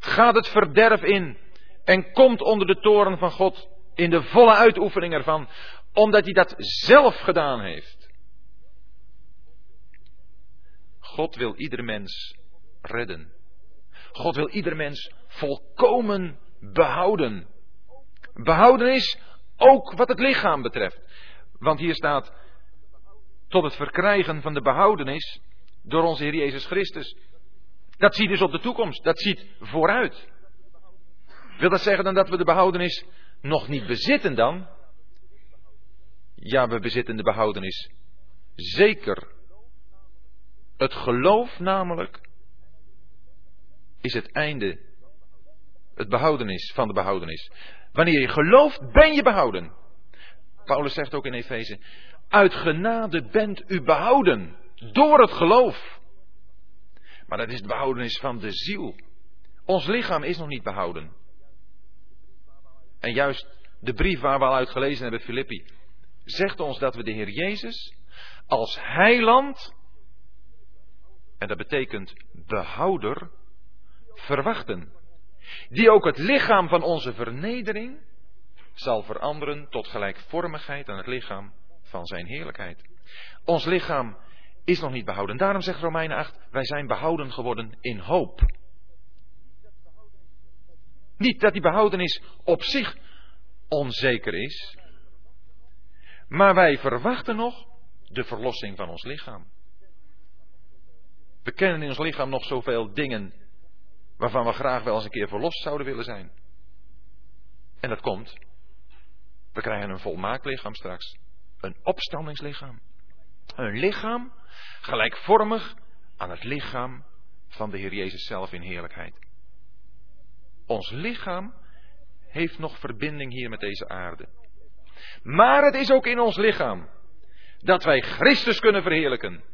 A: gaat het verderf in en komt onder de toren van God in de volle uitoefening ervan, omdat hij dat zelf gedaan heeft. God wil ieder mens redden. God wil ieder mens volkomen behouden. Behouden is ook wat het lichaam betreft. Want hier staat tot het verkrijgen van de behoudenis door onze Heer Jezus Christus. Dat ziet dus op de toekomst, dat ziet vooruit. Wil dat zeggen dan dat we de behoudenis nog niet bezitten dan? Ja, we bezitten de behoudenis. Zeker. Het geloof namelijk is het einde, het behoudenis van de behoudenis. Wanneer je gelooft, ben je behouden. Paulus zegt ook in Efeze, uit genade bent u behouden door het geloof. Maar dat is de behoudenis van de ziel. Ons lichaam is nog niet behouden. En juist de brief waar we al uit gelezen hebben, Filippi, zegt ons dat we de Heer Jezus als heiland, en dat betekent behouder, verwachten. Die ook het lichaam van onze vernedering zal veranderen tot gelijkvormigheid aan het lichaam van zijn heerlijkheid. Ons lichaam is nog niet behouden. Daarom zegt Romeinen 8, wij zijn behouden geworden in hoop. Niet dat die behoudenis op zich onzeker is, maar wij verwachten nog de verlossing van ons lichaam. We kennen in ons lichaam nog zoveel dingen waarvan we graag wel eens een keer verlost zouden willen zijn. En dat komt. We krijgen een volmaakt lichaam straks. Een opstandingslichaam. Een lichaam gelijkvormig aan het lichaam van de Heer Jezus zelf in heerlijkheid. Ons lichaam heeft nog verbinding hier met deze aarde. Maar het is ook in ons lichaam dat wij Christus kunnen verheerlijken.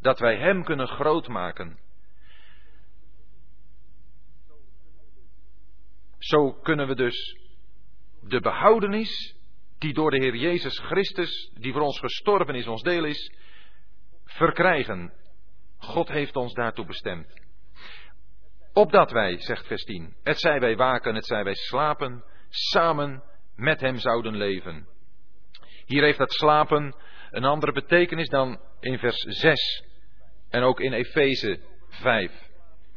A: Dat wij Hem kunnen grootmaken. Zo kunnen we dus de behoudenis die door de Heer Jezus Christus, die voor ons gestorven is, ons deel is, verkrijgen. God heeft ons daartoe bestemd. Opdat wij, zegt vers 10, het zij wij waken, het zij wij slapen, samen met hem zouden leven. Hier heeft dat slapen een andere betekenis dan in vers 6 en ook in Efeze 5.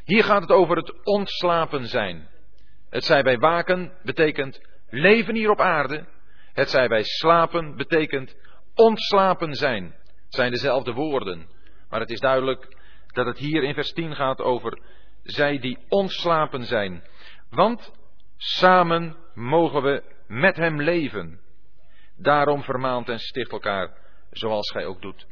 A: Hier gaat het over het ontslapen zijn. Het zij wij waken betekent leven hier op aarde. Het zij wij slapen betekent ontslapen zijn. Zijn dezelfde woorden. Maar het is duidelijk dat het hier in vers 10 gaat over zij die ontslapen zijn. Want samen mogen we met hem leven. Daarom vermaant en sticht elkaar zoals gij ook doet.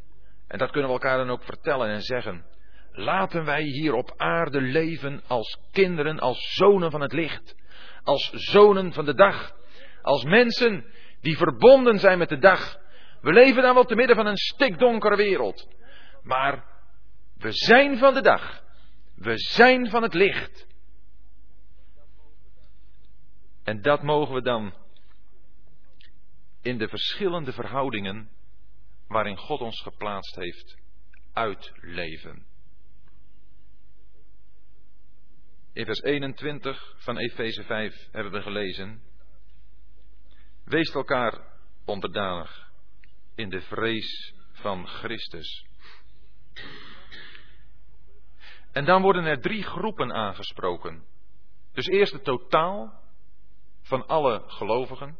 A: En dat kunnen we elkaar dan ook vertellen en zeggen. Laten wij hier op aarde leven als kinderen, als zonen van het licht. Als zonen van de dag. Als mensen die verbonden zijn met de dag. We leven dan wel te midden van een stikdonkere wereld. Maar we zijn van de dag. We zijn van het licht. En dat mogen we dan in de verschillende verhoudingen waarin God ons geplaatst heeft uitleven. In vers 21 van Efeze 5 hebben we gelezen. Wees elkaar onderdanig in de vrees van Christus. En dan worden er drie groepen aangesproken. Dus eerst het totaal van alle gelovigen,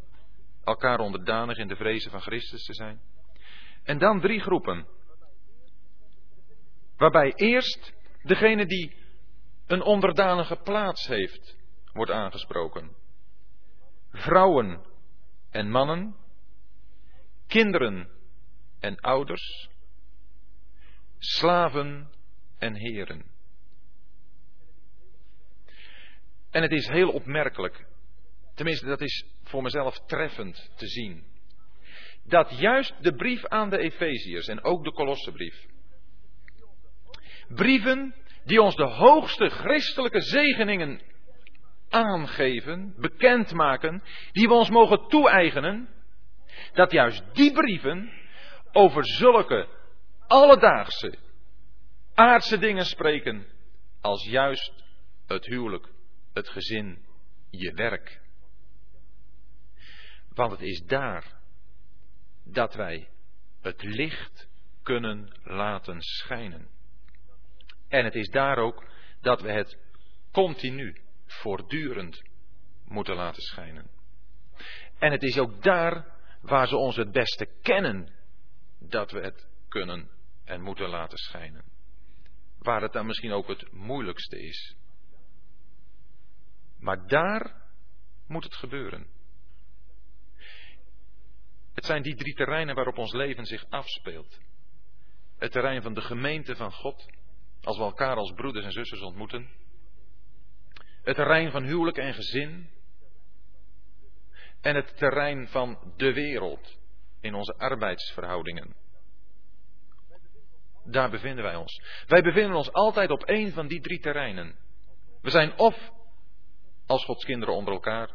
A: elkaar onderdanig in de vrezen van Christus te zijn. En dan drie groepen. Waarbij eerst degene die een onderdanige plaats heeft, wordt aangesproken. Vrouwen en mannen, kinderen en ouders, slaven en heren. En het is heel opmerkelijk, tenminste dat is voor mezelf treffend te zien, dat juist de brief aan de Efeziërs en ook de Kolossenbrief, brieven die ons de hoogste christelijke zegeningen aangeven, bekendmaken, die we ons mogen toe-eigenen, dat juist die brieven over zulke alledaagse, aardse dingen spreken, als juist het huwelijk, het gezin, je werk. Want het is daar dat wij het licht kunnen laten schijnen. En het is daar ook dat we het continu, voortdurend moeten laten schijnen. En het is ook daar waar ze ons het beste kennen dat we het kunnen en moeten laten schijnen. Waar het dan misschien ook het moeilijkste is. Maar daar moet het gebeuren. Het zijn die drie terreinen waarop ons leven zich afspeelt. Het terrein van de gemeente van God, als we elkaar als broeders en zusters ontmoeten. Het terrein van huwelijk en gezin. En het terrein van de wereld in onze arbeidsverhoudingen. Daar bevinden wij ons. Wij bevinden ons altijd op één van die drie terreinen. We zijn of als Gods kinderen onder elkaar,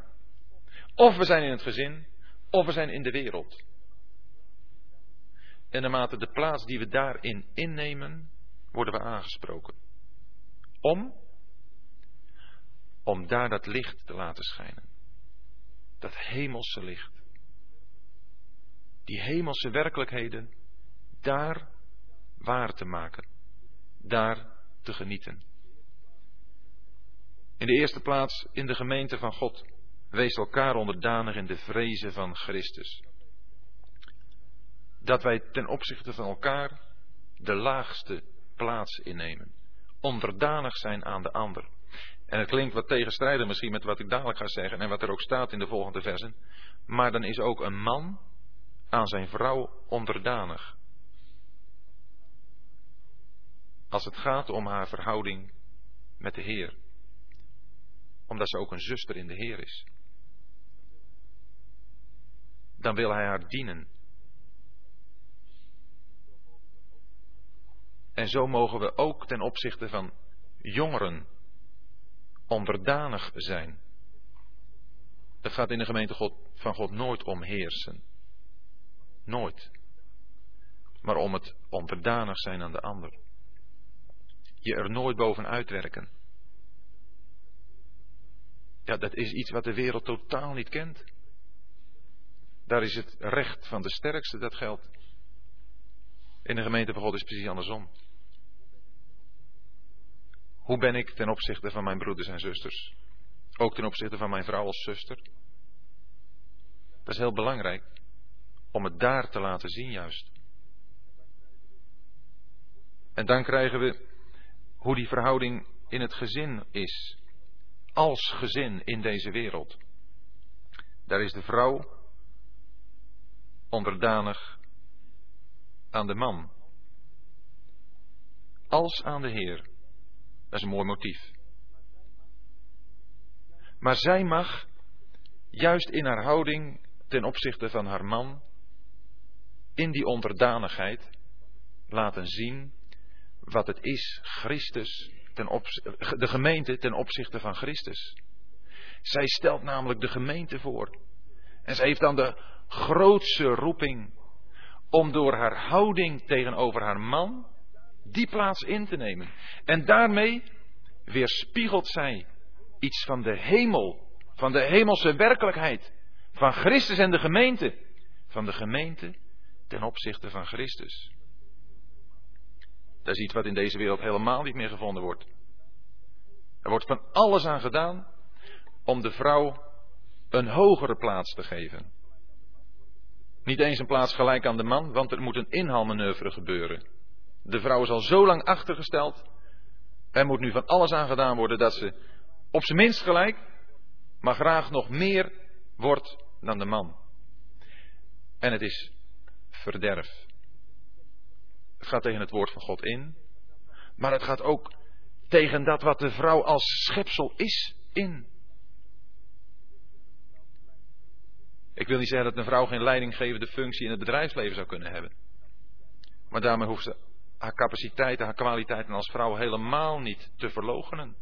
A: of we zijn in het gezin, of we zijn in de wereld. En naarmate de plaats die we daarin innemen, worden we aangesproken. Om? Om daar dat licht te laten schijnen. Dat hemelse licht. Die hemelse werkelijkheden daar waar te maken. Daar te genieten. In de eerste plaats in de gemeente van God. Wees elkaar onderdanig in de vrezen van Christus. Dat wij ten opzichte van elkaar de laagste plaats innemen. Onderdanig zijn aan de ander. En het klinkt wat tegenstrijdig misschien met wat ik dadelijk ga zeggen en wat er ook staat in de volgende versen. Maar dan is ook een man aan zijn vrouw onderdanig. Als het gaat om haar verhouding met de Heer. Omdat ze ook een zuster in de Heer is. Dan wil hij haar dienen En zo mogen we ook ten opzichte van jongeren onderdanig zijn. Het gaat in de gemeente God, van God nooit om heersen. Nooit. Maar om het onderdanig zijn aan de ander. Je er nooit bovenuit werken. Ja, dat is iets wat de wereld totaal niet kent. Daar is het recht van de sterkste dat geldt. In de gemeente van God is het precies andersom. Hoe ben ik ten opzichte van mijn broeders en zusters? Ook ten opzichte van mijn vrouw als zuster? Dat is heel belangrijk. Om het daar te laten zien juist. En dan krijgen we hoe die verhouding in het gezin is. Als gezin in deze wereld. Daar is de vrouw onderdanig aan de man. als aan de Heer. Dat is een mooi motief. Maar zij mag, juist in haar houding ten opzichte van haar man, in die onderdanigheid, laten zien wat het is, Christus, ten de gemeente ten opzichte van Christus. Zij stelt namelijk de gemeente voor. En zij heeft dan de grootste roeping om door haar houding tegenover haar man die plaats in te nemen. En daarmee weerspiegelt zij iets van de hemel, van de hemelse werkelijkheid, van Christus en de gemeente, van de gemeente ten opzichte van Christus. Dat is iets wat in deze wereld helemaal niet meer gevonden wordt. Er wordt van alles aan gedaan om de vrouw een hogere plaats te geven. Niet eens een plaats gelijk aan de man, want er moet een inhaalmanoeuvre gebeuren. De vrouw is al zo lang achtergesteld. Er moet nu van alles aan gedaan worden dat ze op zijn minst gelijk, maar graag nog meer wordt dan de man. En het is verderf. Het gaat tegen het woord van God in, maar het gaat ook tegen dat wat de vrouw als schepsel is in. Ik wil niet zeggen dat een vrouw geen leidinggevende functie in het bedrijfsleven zou kunnen hebben. Maar daarmee hoeft ze haar capaciteiten, haar kwaliteiten als vrouw helemaal niet te verlogenen.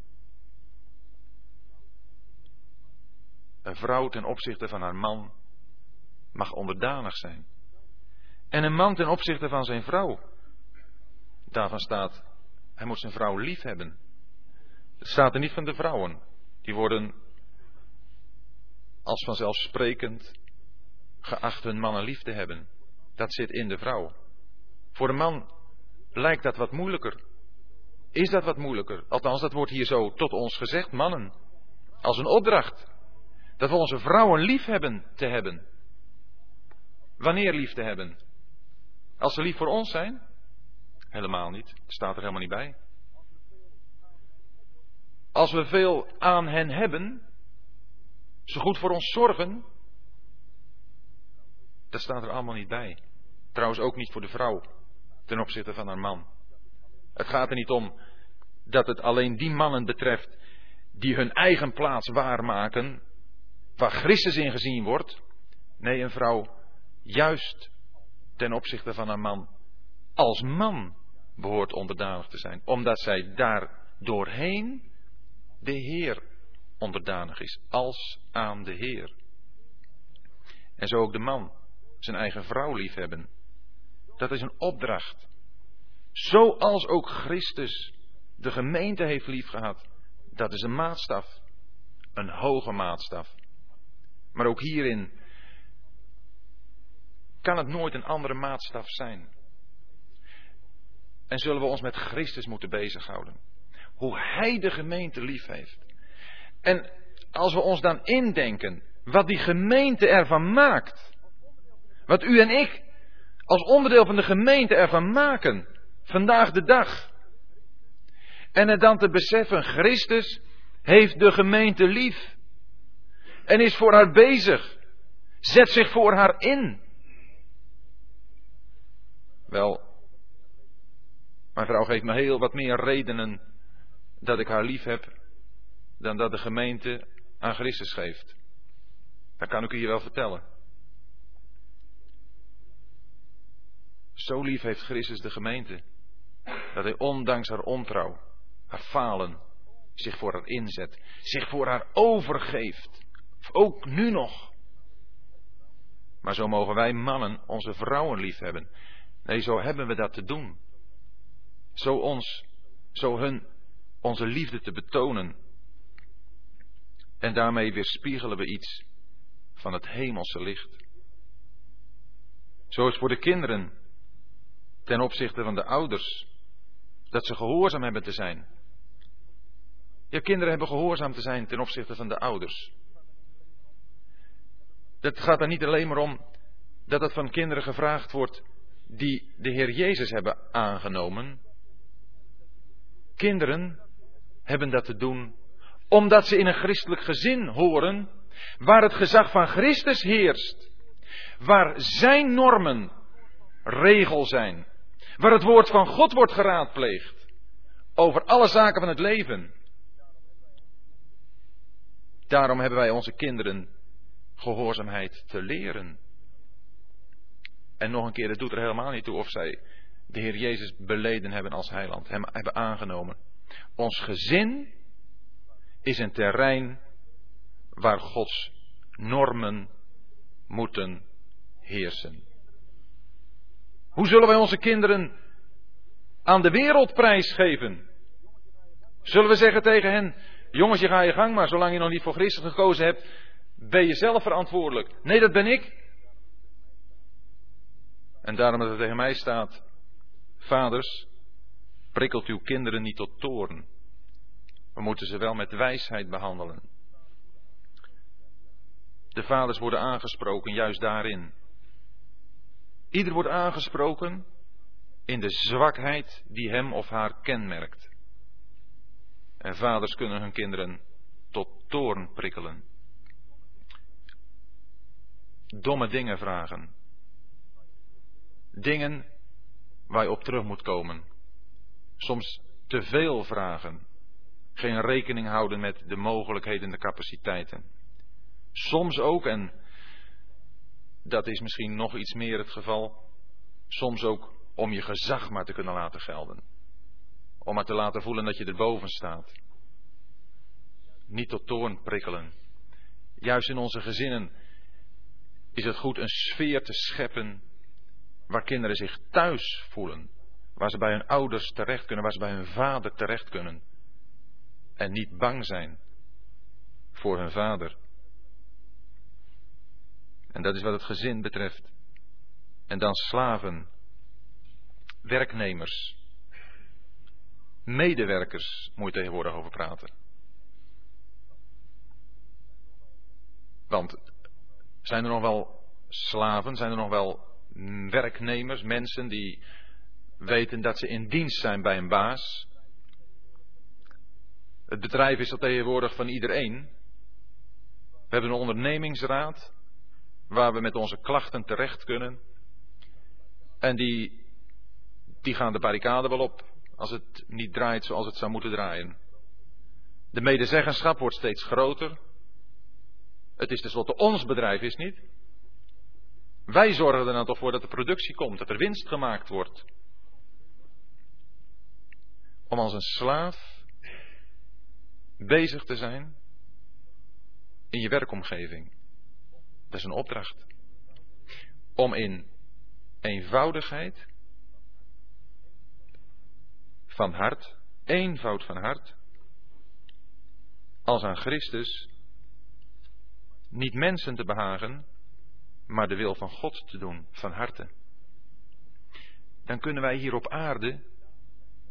A: Een vrouw ten opzichte van haar man mag onderdanig zijn. En een man ten opzichte van zijn vrouw. Daarvan staat, hij moet zijn vrouw lief hebben. Het staat er niet van de vrouwen. Die worden als vanzelfsprekend geacht hun mannen lief te hebben. Dat zit in de vrouw. Voor de man lijkt dat wat moeilijker. Is dat wat moeilijker? Althans, dat wordt hier zo tot ons gezegd, mannen. Als een opdracht. Dat we onze vrouwen lief hebben te hebben. Wanneer lief te hebben? Als ze lief voor ons zijn? Helemaal niet. Staat er helemaal niet bij. Als we veel aan hen hebben, ze goed voor ons zorgen, dat staat er allemaal niet bij. Trouwens ook niet voor de vrouw ten opzichte van haar man. Het gaat er niet om dat het alleen die mannen betreft die hun eigen plaats waarmaken, waar Christus in gezien wordt. Nee, een vrouw juist ten opzichte van haar man als man behoort onderdanig te zijn, omdat zij daar doorheen de Heer onderdanig is, als aan de Heer. En zo ook de man zijn eigen vrouw liefhebben. Dat is een opdracht. Zoals ook Christus de gemeente heeft liefgehad. Dat is een maatstaf. Een hoge maatstaf. Maar ook hierin kan het nooit een andere maatstaf zijn. En zullen we ons met Christus moeten bezighouden. Hoe Hij de gemeente lief heeft. En als we ons dan indenken wat die gemeente ervan maakt. Wat u en ik als onderdeel van de gemeente ervan maken. Vandaag de dag. En het dan te beseffen, Christus heeft de gemeente lief. En is voor haar bezig. Zet zich voor haar in. Wel, mijn vrouw geeft me heel wat meer redenen dat ik haar lief heb dan dat de gemeente aan Christus geeft. Dat kan ik u hier wel vertellen. Zo lief heeft Christus de gemeente. Dat hij ondanks haar ontrouw, haar falen, zich voor haar inzet. Zich voor haar overgeeft. Ook nu nog. Maar zo mogen wij mannen onze vrouwen lief hebben. Nee, zo hebben we dat te doen. Zo ons, zo hun, onze liefde te betonen. En daarmee weerspiegelen we iets van het hemelse licht. Zo is voor de kinderen ten opzichte van de ouders dat ze gehoorzaam hebben te zijn. Ja, kinderen hebben gehoorzaam te zijn ten opzichte van de ouders. Het gaat er niet alleen maar om dat het van kinderen gevraagd wordt die de Heer Jezus hebben aangenomen. Kinderen hebben dat te doen omdat ze in een christelijk gezin horen waar het gezag van Christus heerst, waar zijn normen regel zijn, waar het woord van God wordt geraadpleegd, over alle zaken van het leven. Daarom hebben wij onze kinderen gehoorzaamheid te leren. En nog een keer, het doet er helemaal niet toe of zij de Heer Jezus beleden hebben als heiland, hem hebben aangenomen. Ons gezin is een terrein waar Gods normen moeten heersen. Hoe zullen wij onze kinderen aan de wereld prijsgeven? Zullen we zeggen tegen hen, jongens je ga je gang maar, zolang je nog niet voor Christus gekozen hebt, ben je zelf verantwoordelijk. Nee, dat ben ik. En daarom dat het tegen mij staat, vaders, prikkelt uw kinderen niet tot toorn. We moeten ze wel met wijsheid behandelen. De vaders worden aangesproken juist daarin. Ieder wordt aangesproken in de zwakheid die hem of haar kenmerkt. En vaders kunnen hun kinderen tot toorn prikkelen. Domme dingen vragen. Dingen waar je op terug moet komen. Soms te veel vragen. Geen rekening houden met de mogelijkheden en de capaciteiten. Soms ook, en dat is misschien nog iets meer het geval, soms ook om je gezag maar te kunnen laten gelden. Om maar te laten voelen dat je erboven staat. Niet tot toorn prikkelen. Juist in onze gezinnen is het goed een sfeer te scheppen waar kinderen zich thuis voelen. Waar ze bij hun ouders terecht kunnen, waar ze bij hun vader terecht kunnen. En niet bang zijn voor hun vader. En dat is wat het gezin betreft. En dan slaven, werknemers, medewerkers moet je tegenwoordig over praten. Want zijn er nog wel slaven, zijn er nog wel werknemers, mensen die weten dat ze in dienst zijn bij een baas? Het bedrijf is al tegenwoordig van iedereen. We hebben een ondernemingsraad waar we met onze klachten terecht kunnen. En die, die gaan de barricade wel op als het niet draait zoals het zou moeten draaien. De medezeggenschap wordt steeds groter. Het is tenslotte ons bedrijf, is niet? Wij zorgen er dan toch voor dat de productie komt, dat er winst gemaakt wordt. Om als een slaaf bezig te zijn in je werkomgeving. Dat is een opdracht. Om in eenvoudigheid van hart, eenvoud van hart, als aan Christus, niet mensen te behagen, maar de wil van God te doen van harte. Dan kunnen wij hier op aarde,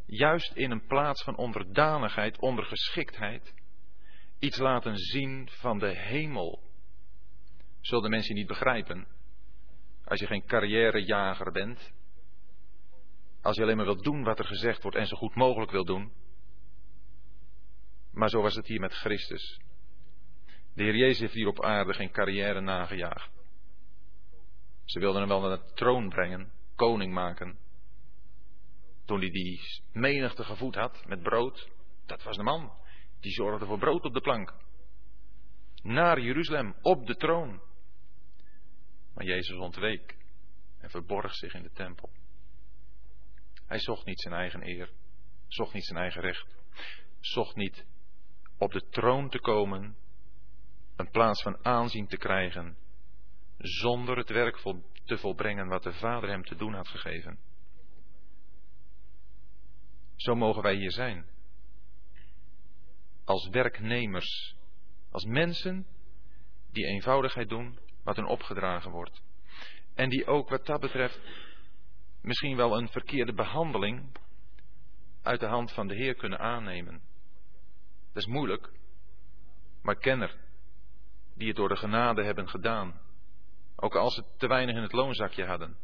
A: juist in een plaats van onderdanigheid, ondergeschiktheid, iets laten zien van de hemel zullen de mensen niet begrijpen. Als je geen carrièrejager bent. Als je alleen maar wilt doen wat er gezegd wordt en zo goed mogelijk wil doen. Maar zo was het hier met Christus. De Heer Jezus heeft hier op aarde geen carrière nagejaagd. Ze wilden hem wel naar de troon brengen, koning maken. Toen hij die menigte gevoed had met brood, dat was de man. Die zorgde voor brood op de plank. Naar Jeruzalem, op de troon. Maar Jezus ontweek en verborg zich in de tempel. Hij zocht niet zijn eigen eer, zocht niet zijn eigen recht, zocht niet op de troon te komen, een plaats van aanzien te krijgen, zonder het werk te volbrengen wat de Vader hem te doen had gegeven. Zo mogen wij hier zijn. Als werknemers, als mensen die eenvoudigheid doen wat hen opgedragen wordt. En die ook wat dat betreft misschien wel een verkeerde behandeling uit de hand van de Heer kunnen aannemen. Dat is moeilijk, maar kenner die het door de genade hebben gedaan. Ook als ze te weinig in het loonzakje hadden.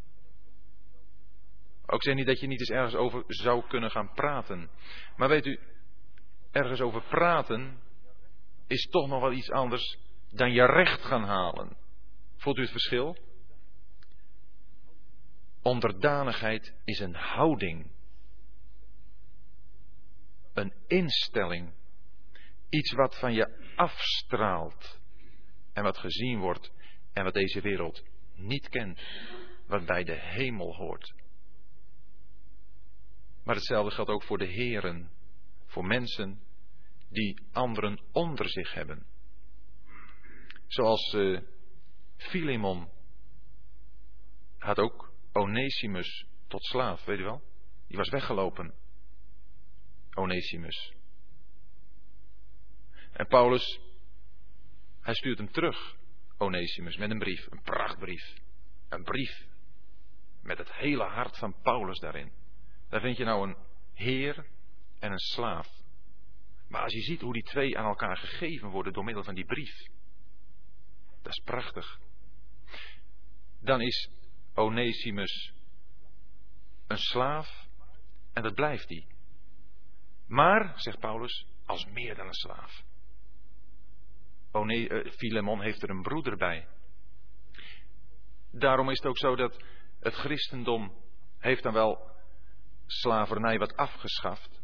A: Ook zeg niet dat je niet eens ergens over zou kunnen gaan praten. Maar weet u, ergens over praten is toch nog wel iets anders dan je recht gaan halen. Voelt u het verschil? Onderdanigheid is een houding. een instelling. Iets wat van je afstraalt en wat gezien wordt en wat deze wereld niet kent, wat bij de hemel hoort. Maar hetzelfde geldt ook voor de heren, voor mensen die anderen onder zich hebben. Zoals uh, Philemon had ook Onesimus tot slaaf, weet u wel? Die was weggelopen. Onesimus. En Paulus, hij stuurt hem terug, Onesimus, met een brief, een prachtbrief. Een brief met het hele hart van Paulus daarin. Daar vind je nou een heer en een slaaf. Maar als je ziet hoe die twee aan elkaar gegeven worden door middel van die brief, dat is prachtig. Dan is Onesimus een slaaf en dat blijft hij. Maar, zegt Paulus, als meer dan een slaaf. Uh, Filemon heeft er een broeder bij. Daarom is het ook zo dat het christendom heeft dan wel slavernij wat afgeschaft.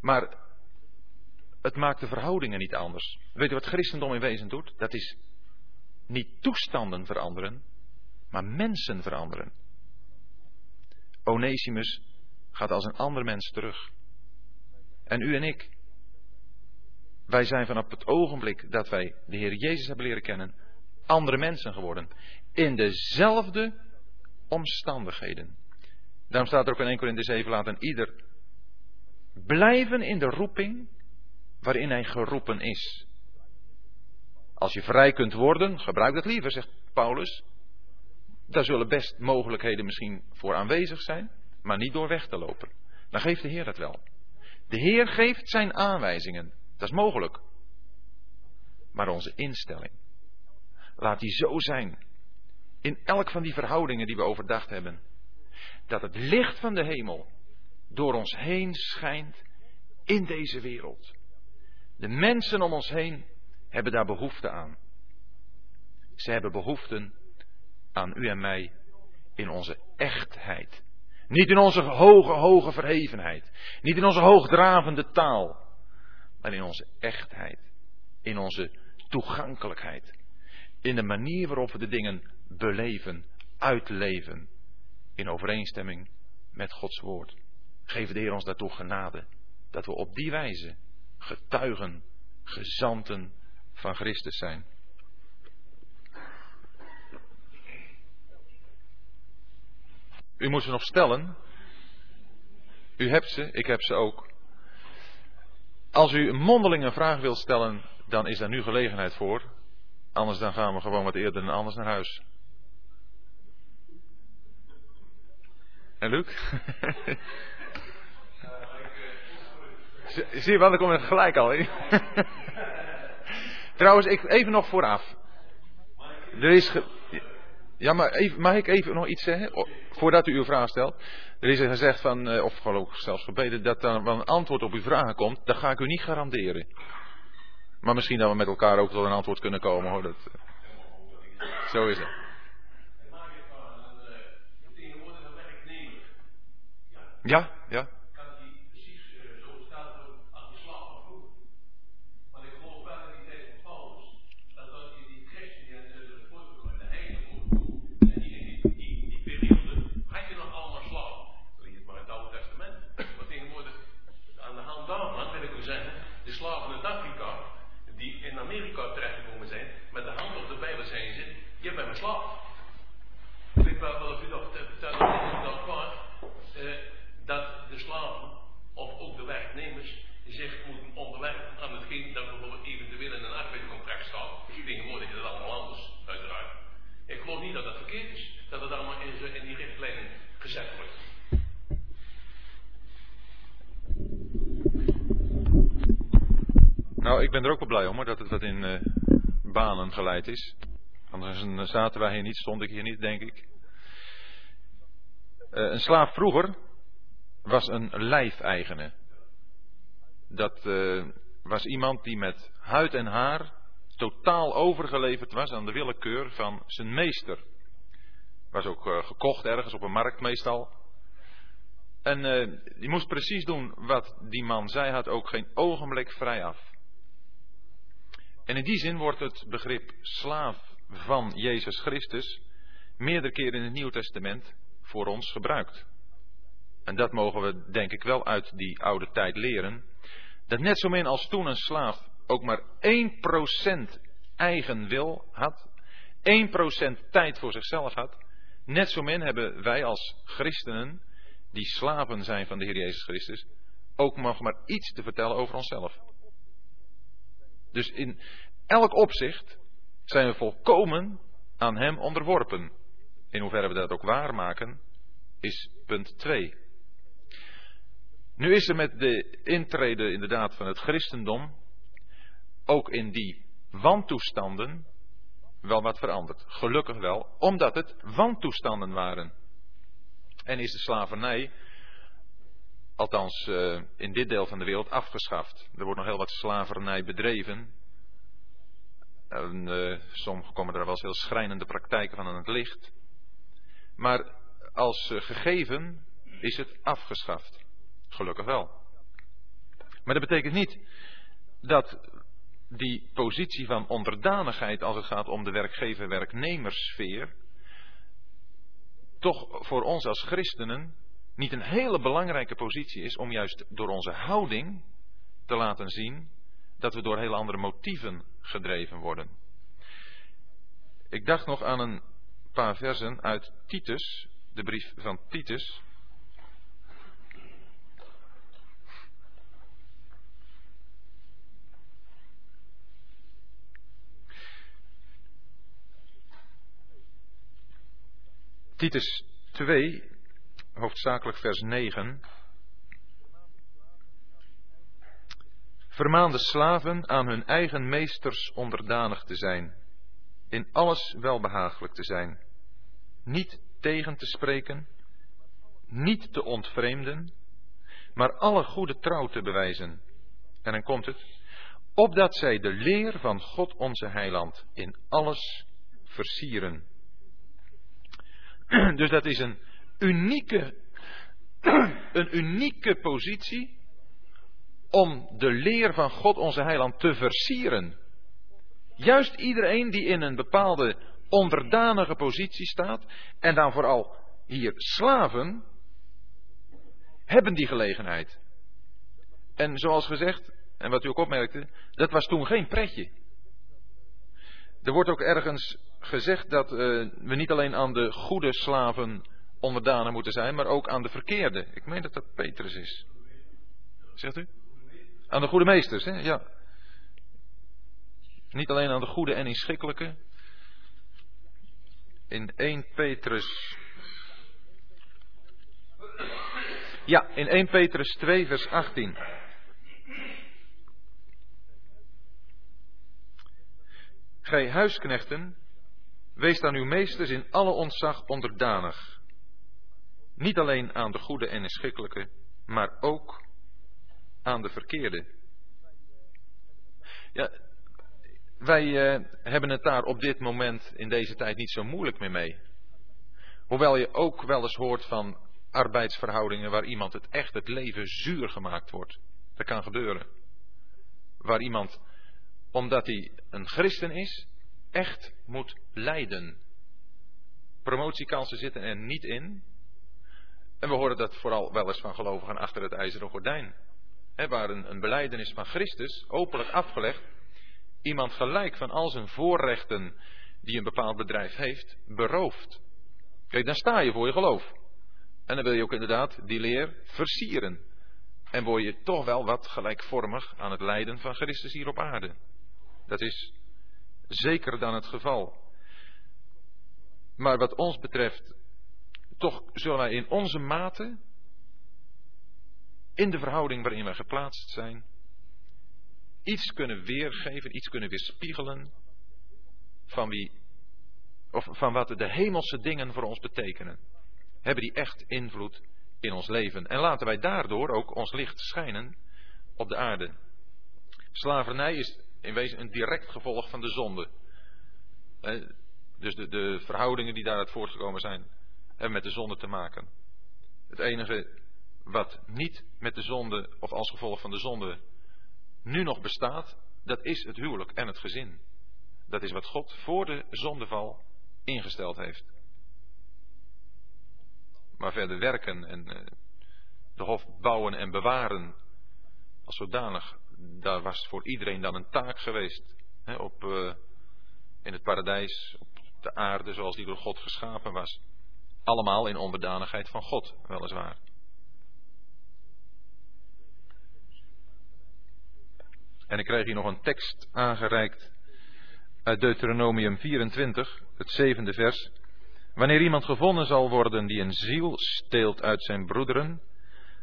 A: Maar het maakt de verhoudingen niet anders. Weet je wat christendom in wezen doet? Dat is niet toestanden veranderen, maar mensen veranderen. Onesimus gaat als een ander mens terug. En u en ik, wij zijn vanaf het ogenblik dat wij de Heer Jezus hebben leren kennen, andere mensen geworden. In dezelfde omstandigheden. Daarom staat er ook in 1 Corinthië 7, laat ieder blijven in de roeping waarin hij geroepen is. Als je vrij kunt worden, gebruik dat liever, zegt Paulus. Daar zullen best mogelijkheden misschien voor aanwezig zijn, maar niet door weg te lopen. Dan geeft de Heer dat wel. De Heer geeft zijn aanwijzingen. Dat is mogelijk. Maar onze instelling, laat die zo zijn, in elk van die verhoudingen die we overdacht hebben, dat het licht van de hemel door ons heen schijnt in deze wereld. De mensen om ons heen hebben daar behoefte aan. Ze hebben behoeften aan u en mij in onze echtheid. Niet in onze hoge, hoge verhevenheid. Niet in onze hoogdravende taal. Maar in onze echtheid. In onze toegankelijkheid. In de manier waarop we de dingen beleven, uitleven. In overeenstemming met Gods woord. Geef de Heer ons daartoe genade. Dat we op die wijze getuigen, gezanten van Christus zijn. U moet ze nog stellen. U hebt ze, ik heb ze ook. Als u een mondelinge vraag wilt stellen, dan is daar nu gelegenheid voor. Anders dan gaan we gewoon wat eerder dan anders naar huis. En Luc? Zie je wel, dan kom je gelijk al. Trouwens, ik, even nog vooraf. Er is. Ja, maar even, mag ik even nog iets zeggen? Voordat u uw vraag stelt. Er is gezegd van, eh, of geloof zelfs gebeden, dat er wel een antwoord op uw vragen komt. Dat ga ik u niet garanderen. Maar misschien dat we met elkaar ook tot een antwoord kunnen komen hoor. Dat, uh, zo is het. Ja, ja. Nou, ik ben er ook wel blij om dat het dat in uh, banen geleid is. Anders zaten wij hier niet, stond ik hier niet, denk ik. Uh, een slaaf vroeger was een lijfeigene. Dat was iemand die met huid en haar totaal overgeleverd was aan de willekeur van zijn meester. Was ook gekocht ergens op een markt meestal. En die moest precies doen wat die man zei, had ook geen ogenblik vrij af. En in die zin wordt het begrip slaaf van Jezus Christus meerdere keren in het Nieuw Testament voor ons gebruikt. En dat mogen we denk ik wel uit die oude tijd leren. Dat net zo min als toen een slaaf ook maar 1% eigen wil had, 1% tijd voor zichzelf had, net zo min hebben wij als christenen, die slaven zijn van de Heer Jezus Christus, ook nog maar iets te vertellen over onszelf. Dus in elk opzicht zijn we volkomen aan Hem onderworpen. In hoeverre we dat ook waarmaken, is punt 2. Nu is er met de intrede inderdaad van het christendom ook in die wantoestanden wel wat veranderd. Gelukkig wel, omdat het wantoestanden waren. En is de slavernij, althans uh, in dit deel van de wereld, afgeschaft. Er wordt nog heel wat slavernij bedreven. En uh, soms komen er wel eens heel schrijnende praktijken van aan het licht. Maar als uh, gegeven is het afgeschaft. Gelukkig wel. Maar dat betekent niet dat die positie van onderdanigheid als het gaat om de werkgever-werknemerssfeer toch voor ons als christenen niet een hele belangrijke positie is om juist door onze houding te laten zien dat we door hele andere motieven gedreven worden. Ik dacht nog aan een paar versen uit Titus, de brief van Titus. Titus 2, hoofdzakelijk vers 9. Vermaan de slaven aan hun eigen meesters onderdanig te zijn, in alles welbehagelijk te zijn, niet tegen te spreken, niet te ontvreemden, maar alle goede trouw te bewijzen. En dan komt het, opdat zij de leer van God onze heiland in alles versieren. Dus dat is een unieke, een unieke positie om de leer van God onze heiland te versieren. Juist iedereen die in een bepaalde onderdanige positie staat, en dan vooral hier slaven, hebben die gelegenheid. En zoals gezegd, en wat u ook opmerkte, dat was toen geen pretje. Er wordt ook ergens gezegd dat uh, we niet alleen aan de goede slaven onderdanen moeten zijn, maar ook aan de verkeerde. Ik meen dat dat Petrus is. Zegt u? Aan de goede meesters, hè? Ja. Niet alleen aan de goede en inschikkelijke. In 1 Petrus. Ja, in 1 Petrus 2, vers 18. Gij huisknechten, wees aan uw meesters in alle ontzag onderdanig. Niet alleen aan de goede en inschikkelijke, maar ook aan de verkeerde. Ja, wij uh, hebben het daar op dit moment in deze tijd niet zo moeilijk meer mee. Hoewel je ook wel eens hoort van arbeidsverhoudingen waar iemand het echt het leven zuur gemaakt wordt. Dat kan gebeuren. Waar iemand, omdat hij een christen is, echt moet lijden. Promotiekansen zitten er niet in. En we horen dat vooral wel eens van gelovigen achter het ijzeren gordijn. Waar een, beleidenis van Christus, openlijk afgelegd, iemand gelijk van al zijn voorrechten die een bepaald bedrijf heeft, berooft. Kijk, dan sta je voor je geloof. En dan wil je ook inderdaad die leer versieren. En word je toch wel wat gelijkvormig aan het lijden van Christus hier op aarde. Dat is zeker dan het geval. Maar wat ons betreft, toch zullen wij in onze mate, in de verhouding waarin wij geplaatst zijn, iets kunnen weergeven, iets kunnen weerspiegelen van wie, of van wat de hemelse dingen voor ons betekenen. Hebben die echt invloed in ons leven. En laten wij daardoor ook ons licht schijnen op de aarde. Slavernij is in wezen een direct gevolg van de zonde. Dus de, de verhoudingen die daaruit voortgekomen zijn, hebben met de zonde te maken. Het enige wat niet met de zonde of als gevolg van de zonde nu nog bestaat, dat is het huwelijk en het gezin. Dat is wat God voor de zondeval ingesteld heeft. Maar verder werken en eh, de hof bouwen en bewaren als zodanig, daar was voor iedereen dan een taak geweest. Op, uh, in het paradijs, op de aarde zoals die door God geschapen was. Allemaal in onbedanigheid van God, weliswaar. En ik krijg hier nog een tekst aangereikt uit Deuteronomium 24, het zevende vers. Wanneer iemand gevonden zal worden die een ziel steelt uit zijn broederen,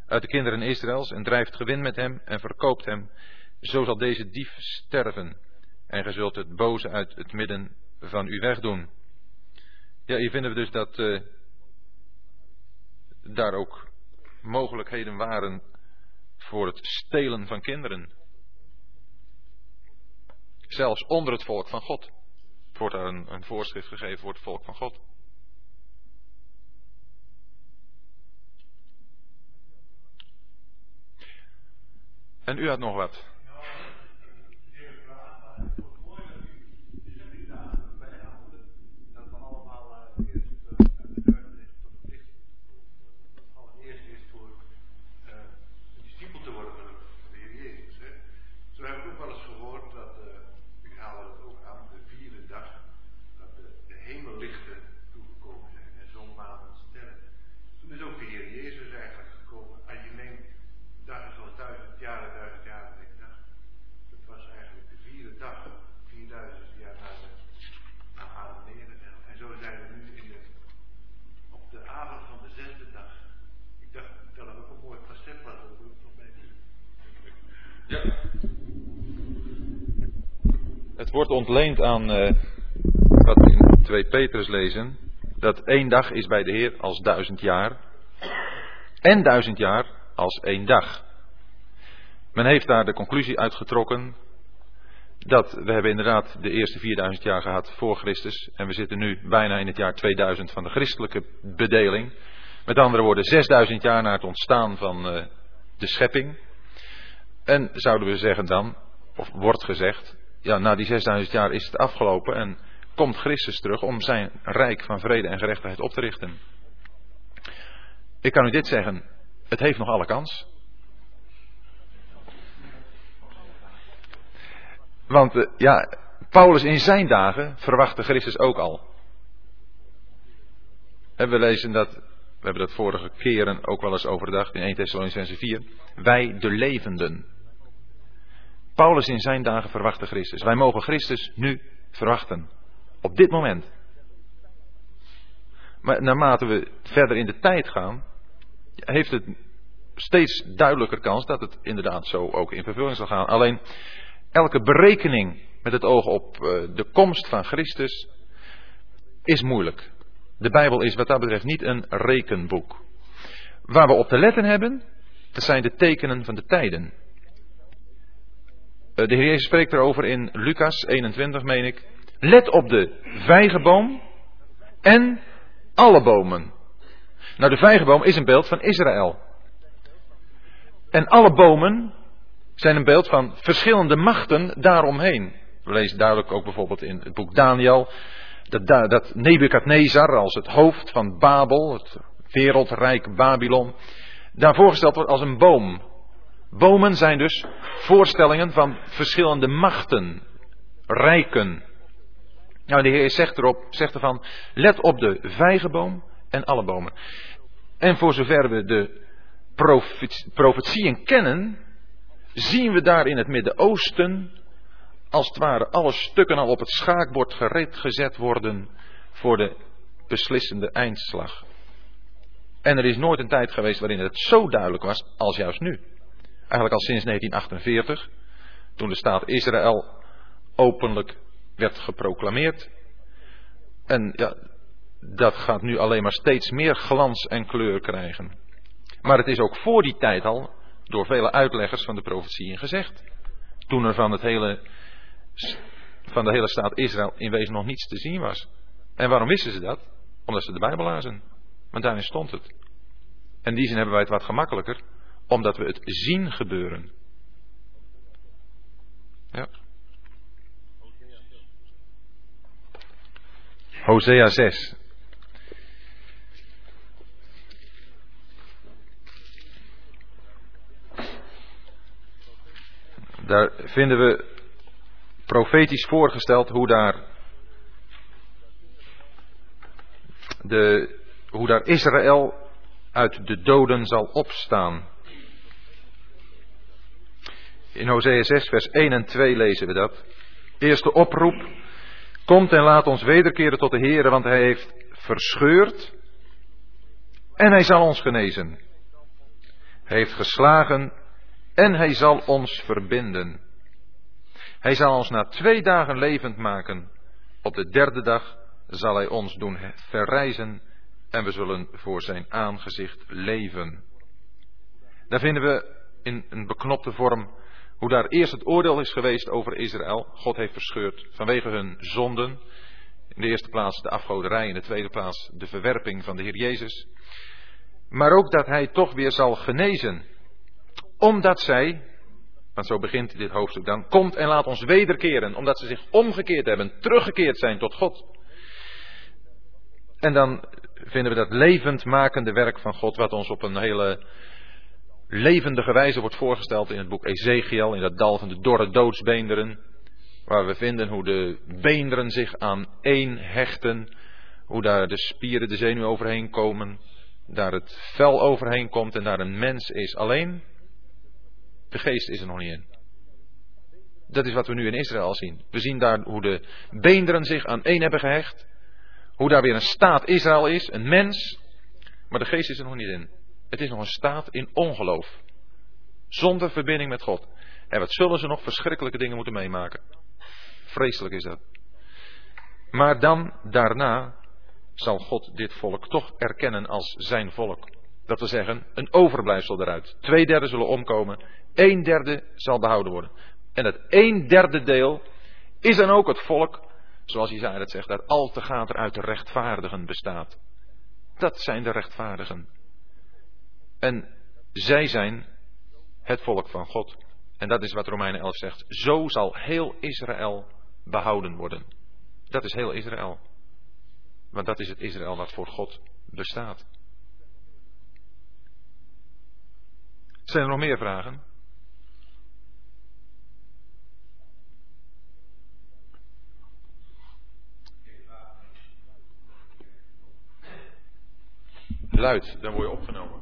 A: uit de kinderen Israëls, en drijft gewin met hem en verkoopt hem, zo zal deze dief sterven. En ge zult het boze uit het midden van u wegdoen. Ja, hier vinden we dus dat uh, daar ook mogelijkheden waren voor het stelen van kinderen. Zelfs onder het volk van God. wordt daar een, een voorschrift gegeven voor het volk van God. En u had nog wat. Het wordt ontleend aan wat we in 2 Petrus lezen. Dat één dag is bij de Heer als duizend jaar. En duizend jaar als één dag. Men heeft daar de conclusie uitgetrokken dat we hebben inderdaad de eerste 4000 jaar gehad voor Christus. En we zitten nu bijna in het jaar 2000 van de christelijke bedeling. Met andere woorden, 6000 jaar na het ontstaan van uh, de schepping. En zouden we zeggen dan, of wordt gezegd, ja, na die 6000 jaar is het afgelopen en komt Christus terug om zijn rijk van vrede en gerechtigheid op te richten. Ik kan u dit zeggen, het heeft nog alle kans. Want uh, ja, Paulus in zijn dagen verwachtte Christus ook al. En we lezen dat, we hebben dat vorige keren ook wel eens overdacht in 1 Thessalonicense 4. Wij de levenden, Paulus in zijn dagen verwachtte Christus. Wij mogen Christus nu verwachten. Op dit moment. Maar naarmate we verder in de tijd gaan, heeft het steeds duidelijker kans dat het inderdaad zo ook in vervulling zal gaan. Alleen elke berekening met het oog op eh, de komst van Christus is moeilijk. De Bijbel is wat dat betreft niet een rekenboek. Waar we op te letten hebben, dat zijn de tekenen van de tijden. Eh, de Heer Jezus spreekt erover in Lucas 21, meen ik. Let op de vijgenboom en alle bomen. Nou, de vijgenboom is een beeld van Israël. En alle bomen zijn een beeld van verschillende machten daaromheen. We lezen duidelijk ook bijvoorbeeld in het boek Daniel dat, dat Nebukadnezar als het hoofd van Babel, het wereldrijk Babylon, daar voorgesteld wordt als een boom. Bomen zijn dus voorstellingen van verschillende machten, rijken. Nou, de Heer zegt erop, zegt ervan, let op de vijgenboom en alle bomen. En voor zover we de profetieën kennen, zien we daar in het Midden-Oosten, als het ware, alle stukken al op het schaakbord gereed gezet worden voor de beslissende eindslag. En er is nooit een tijd geweest waarin het zo duidelijk was als juist nu. Eigenlijk al sinds 1948, toen de staat Israël openlijk werd geproclameerd. En ja, dat gaat nu alleen maar steeds meer glans en kleur krijgen. Maar het is ook voor die tijd al door vele uitleggers van de profetieën gezegd. Toen er van, het hele, van de hele staat Israël in wezen nog niets te zien was. En waarom wisten ze dat? Omdat ze de Bijbel lazen. Want daarin stond het. En in die zin hebben wij het wat gemakkelijker, omdat we het zien gebeuren. Ja. Hosea 6. Daar vinden we profetisch voorgesteld hoe daar de, hoe daar Israël uit de doden zal opstaan. In Hosea 6, vers 1 en 2 lezen we dat. Eerste oproep. Komt en laat ons wederkeren tot de Heer, want Hij heeft verscheurd en Hij zal ons genezen. Hij heeft geslagen en Hij zal ons verbinden. Hij zal ons na twee dagen levend maken. Op de derde dag zal Hij ons doen verrijzen en we zullen voor Zijn aangezicht leven. Daar vinden we in een beknopte vorm hoe daar eerst het oordeel is geweest over Israël. God heeft verscheurd vanwege hun zonden. In de eerste plaats de afgoderij, in de tweede plaats de verwerping van de Heer Jezus. Maar ook dat Hij toch weer zal genezen. Omdat zij, want zo begint dit hoofdstuk dan, komt en laat ons wederkeren. Omdat ze zich omgekeerd hebben, teruggekeerd zijn tot God. En dan vinden we dat levendmakende werk van God, wat ons op een hele levendige wijze wordt voorgesteld in het boek Ezekiel, in dat dal van de dorre doodsbeenderen, waar we vinden hoe de beenderen zich aan één hechten, hoe daar de spieren, de zenuw overheen komen, daar het vel overheen komt en daar een mens is. Alleen, de geest is er nog niet in. Dat is wat we nu in Israël zien. We zien daar hoe de beenderen zich aan één hebben gehecht, hoe daar weer een staat Israël is, een mens, maar de geest is er nog niet in. Het is nog een staat in ongeloof. Zonder verbinding met God. En wat zullen ze nog verschrikkelijke dingen moeten meemaken? Vreselijk is dat. Maar dan, daarna, zal God dit volk toch erkennen als zijn volk. Dat wil zeggen, een overblijfsel eruit. Twee derde zullen omkomen, een derde zal behouden worden. En het een derde deel is dan ook het volk, zoals Isaiah het zegt, dat al te gaat uit de rechtvaardigen bestaat. Dat zijn de rechtvaardigen. En zij zijn het volk van God. En dat is wat Romeinen 11 zegt. Zo zal heel Israël behouden worden. Dat is heel Israël. Want dat is het Israël wat voor God bestaat. Zijn er nog meer vragen? Luid, dan word je opgenomen.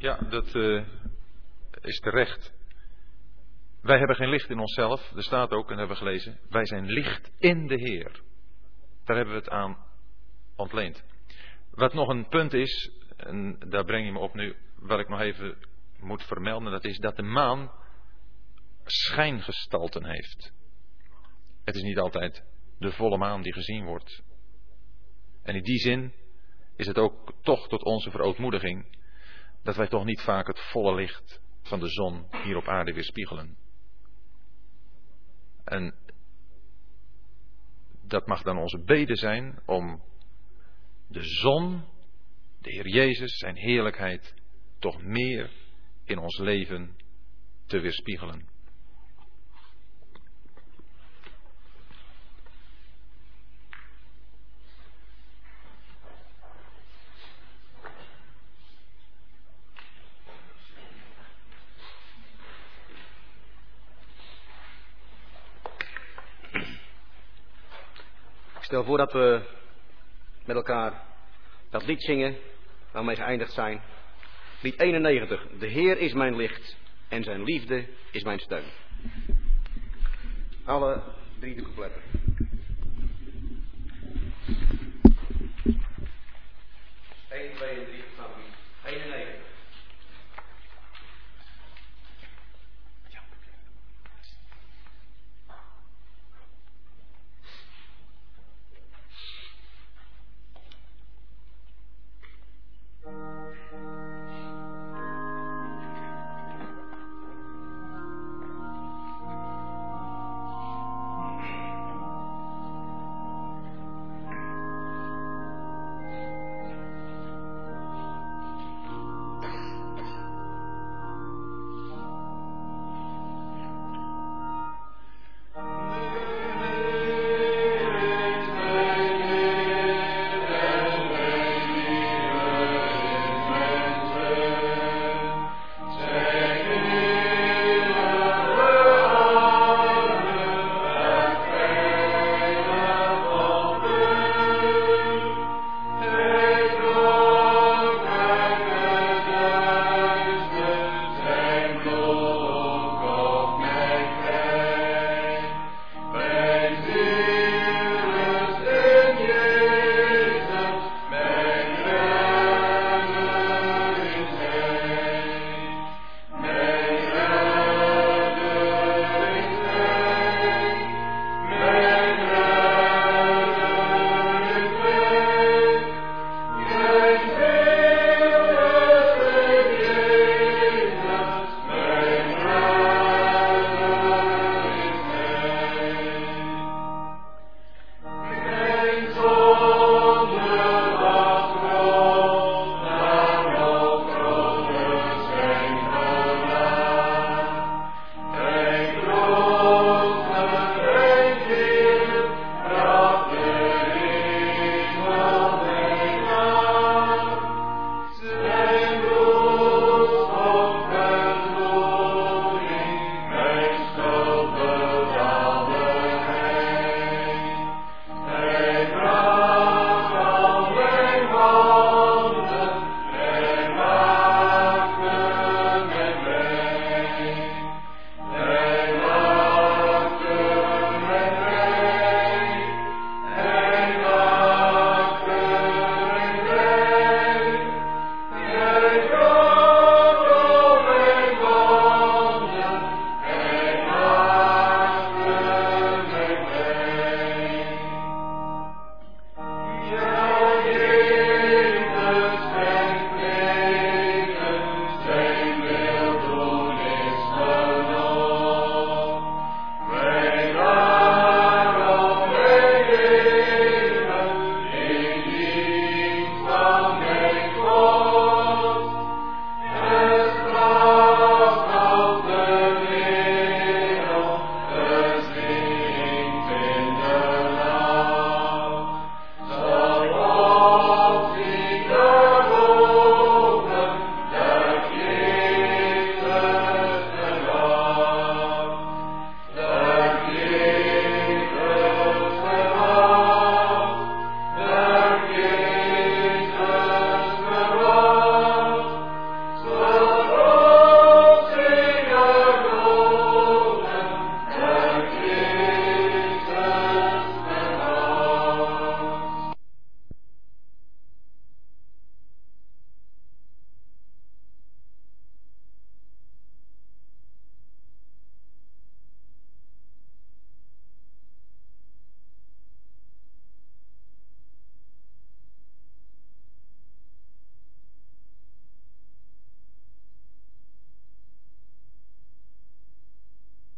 A: Ja, dat uh, is terecht. Wij hebben geen licht in onszelf. Er staat ook, en hebben we gelezen, wij zijn licht in de Heer. Daar hebben we het aan ontleend. Wat nog een punt is, en daar breng je me op nu, wat ik nog even moet vermelden, dat is dat de maan schijngestalten heeft. Het is niet altijd de volle maan die gezien wordt. En in die zin is het ook toch tot onze verootmoediging dat wij toch niet vaak het volle licht van de zon hier op aarde weerspiegelen. En dat mag dan onze bede zijn om de zon, de Heer Jezus, zijn heerlijkheid, toch meer in ons leven te weerspiegelen.
B: Stel voor dat we met elkaar dat lied zingen waarmee geëindigd zijn. Lied 91. De Heer is mijn licht en zijn liefde is mijn steun. Alle drie de coupletten. 1, 2 en 3 gaan we 91.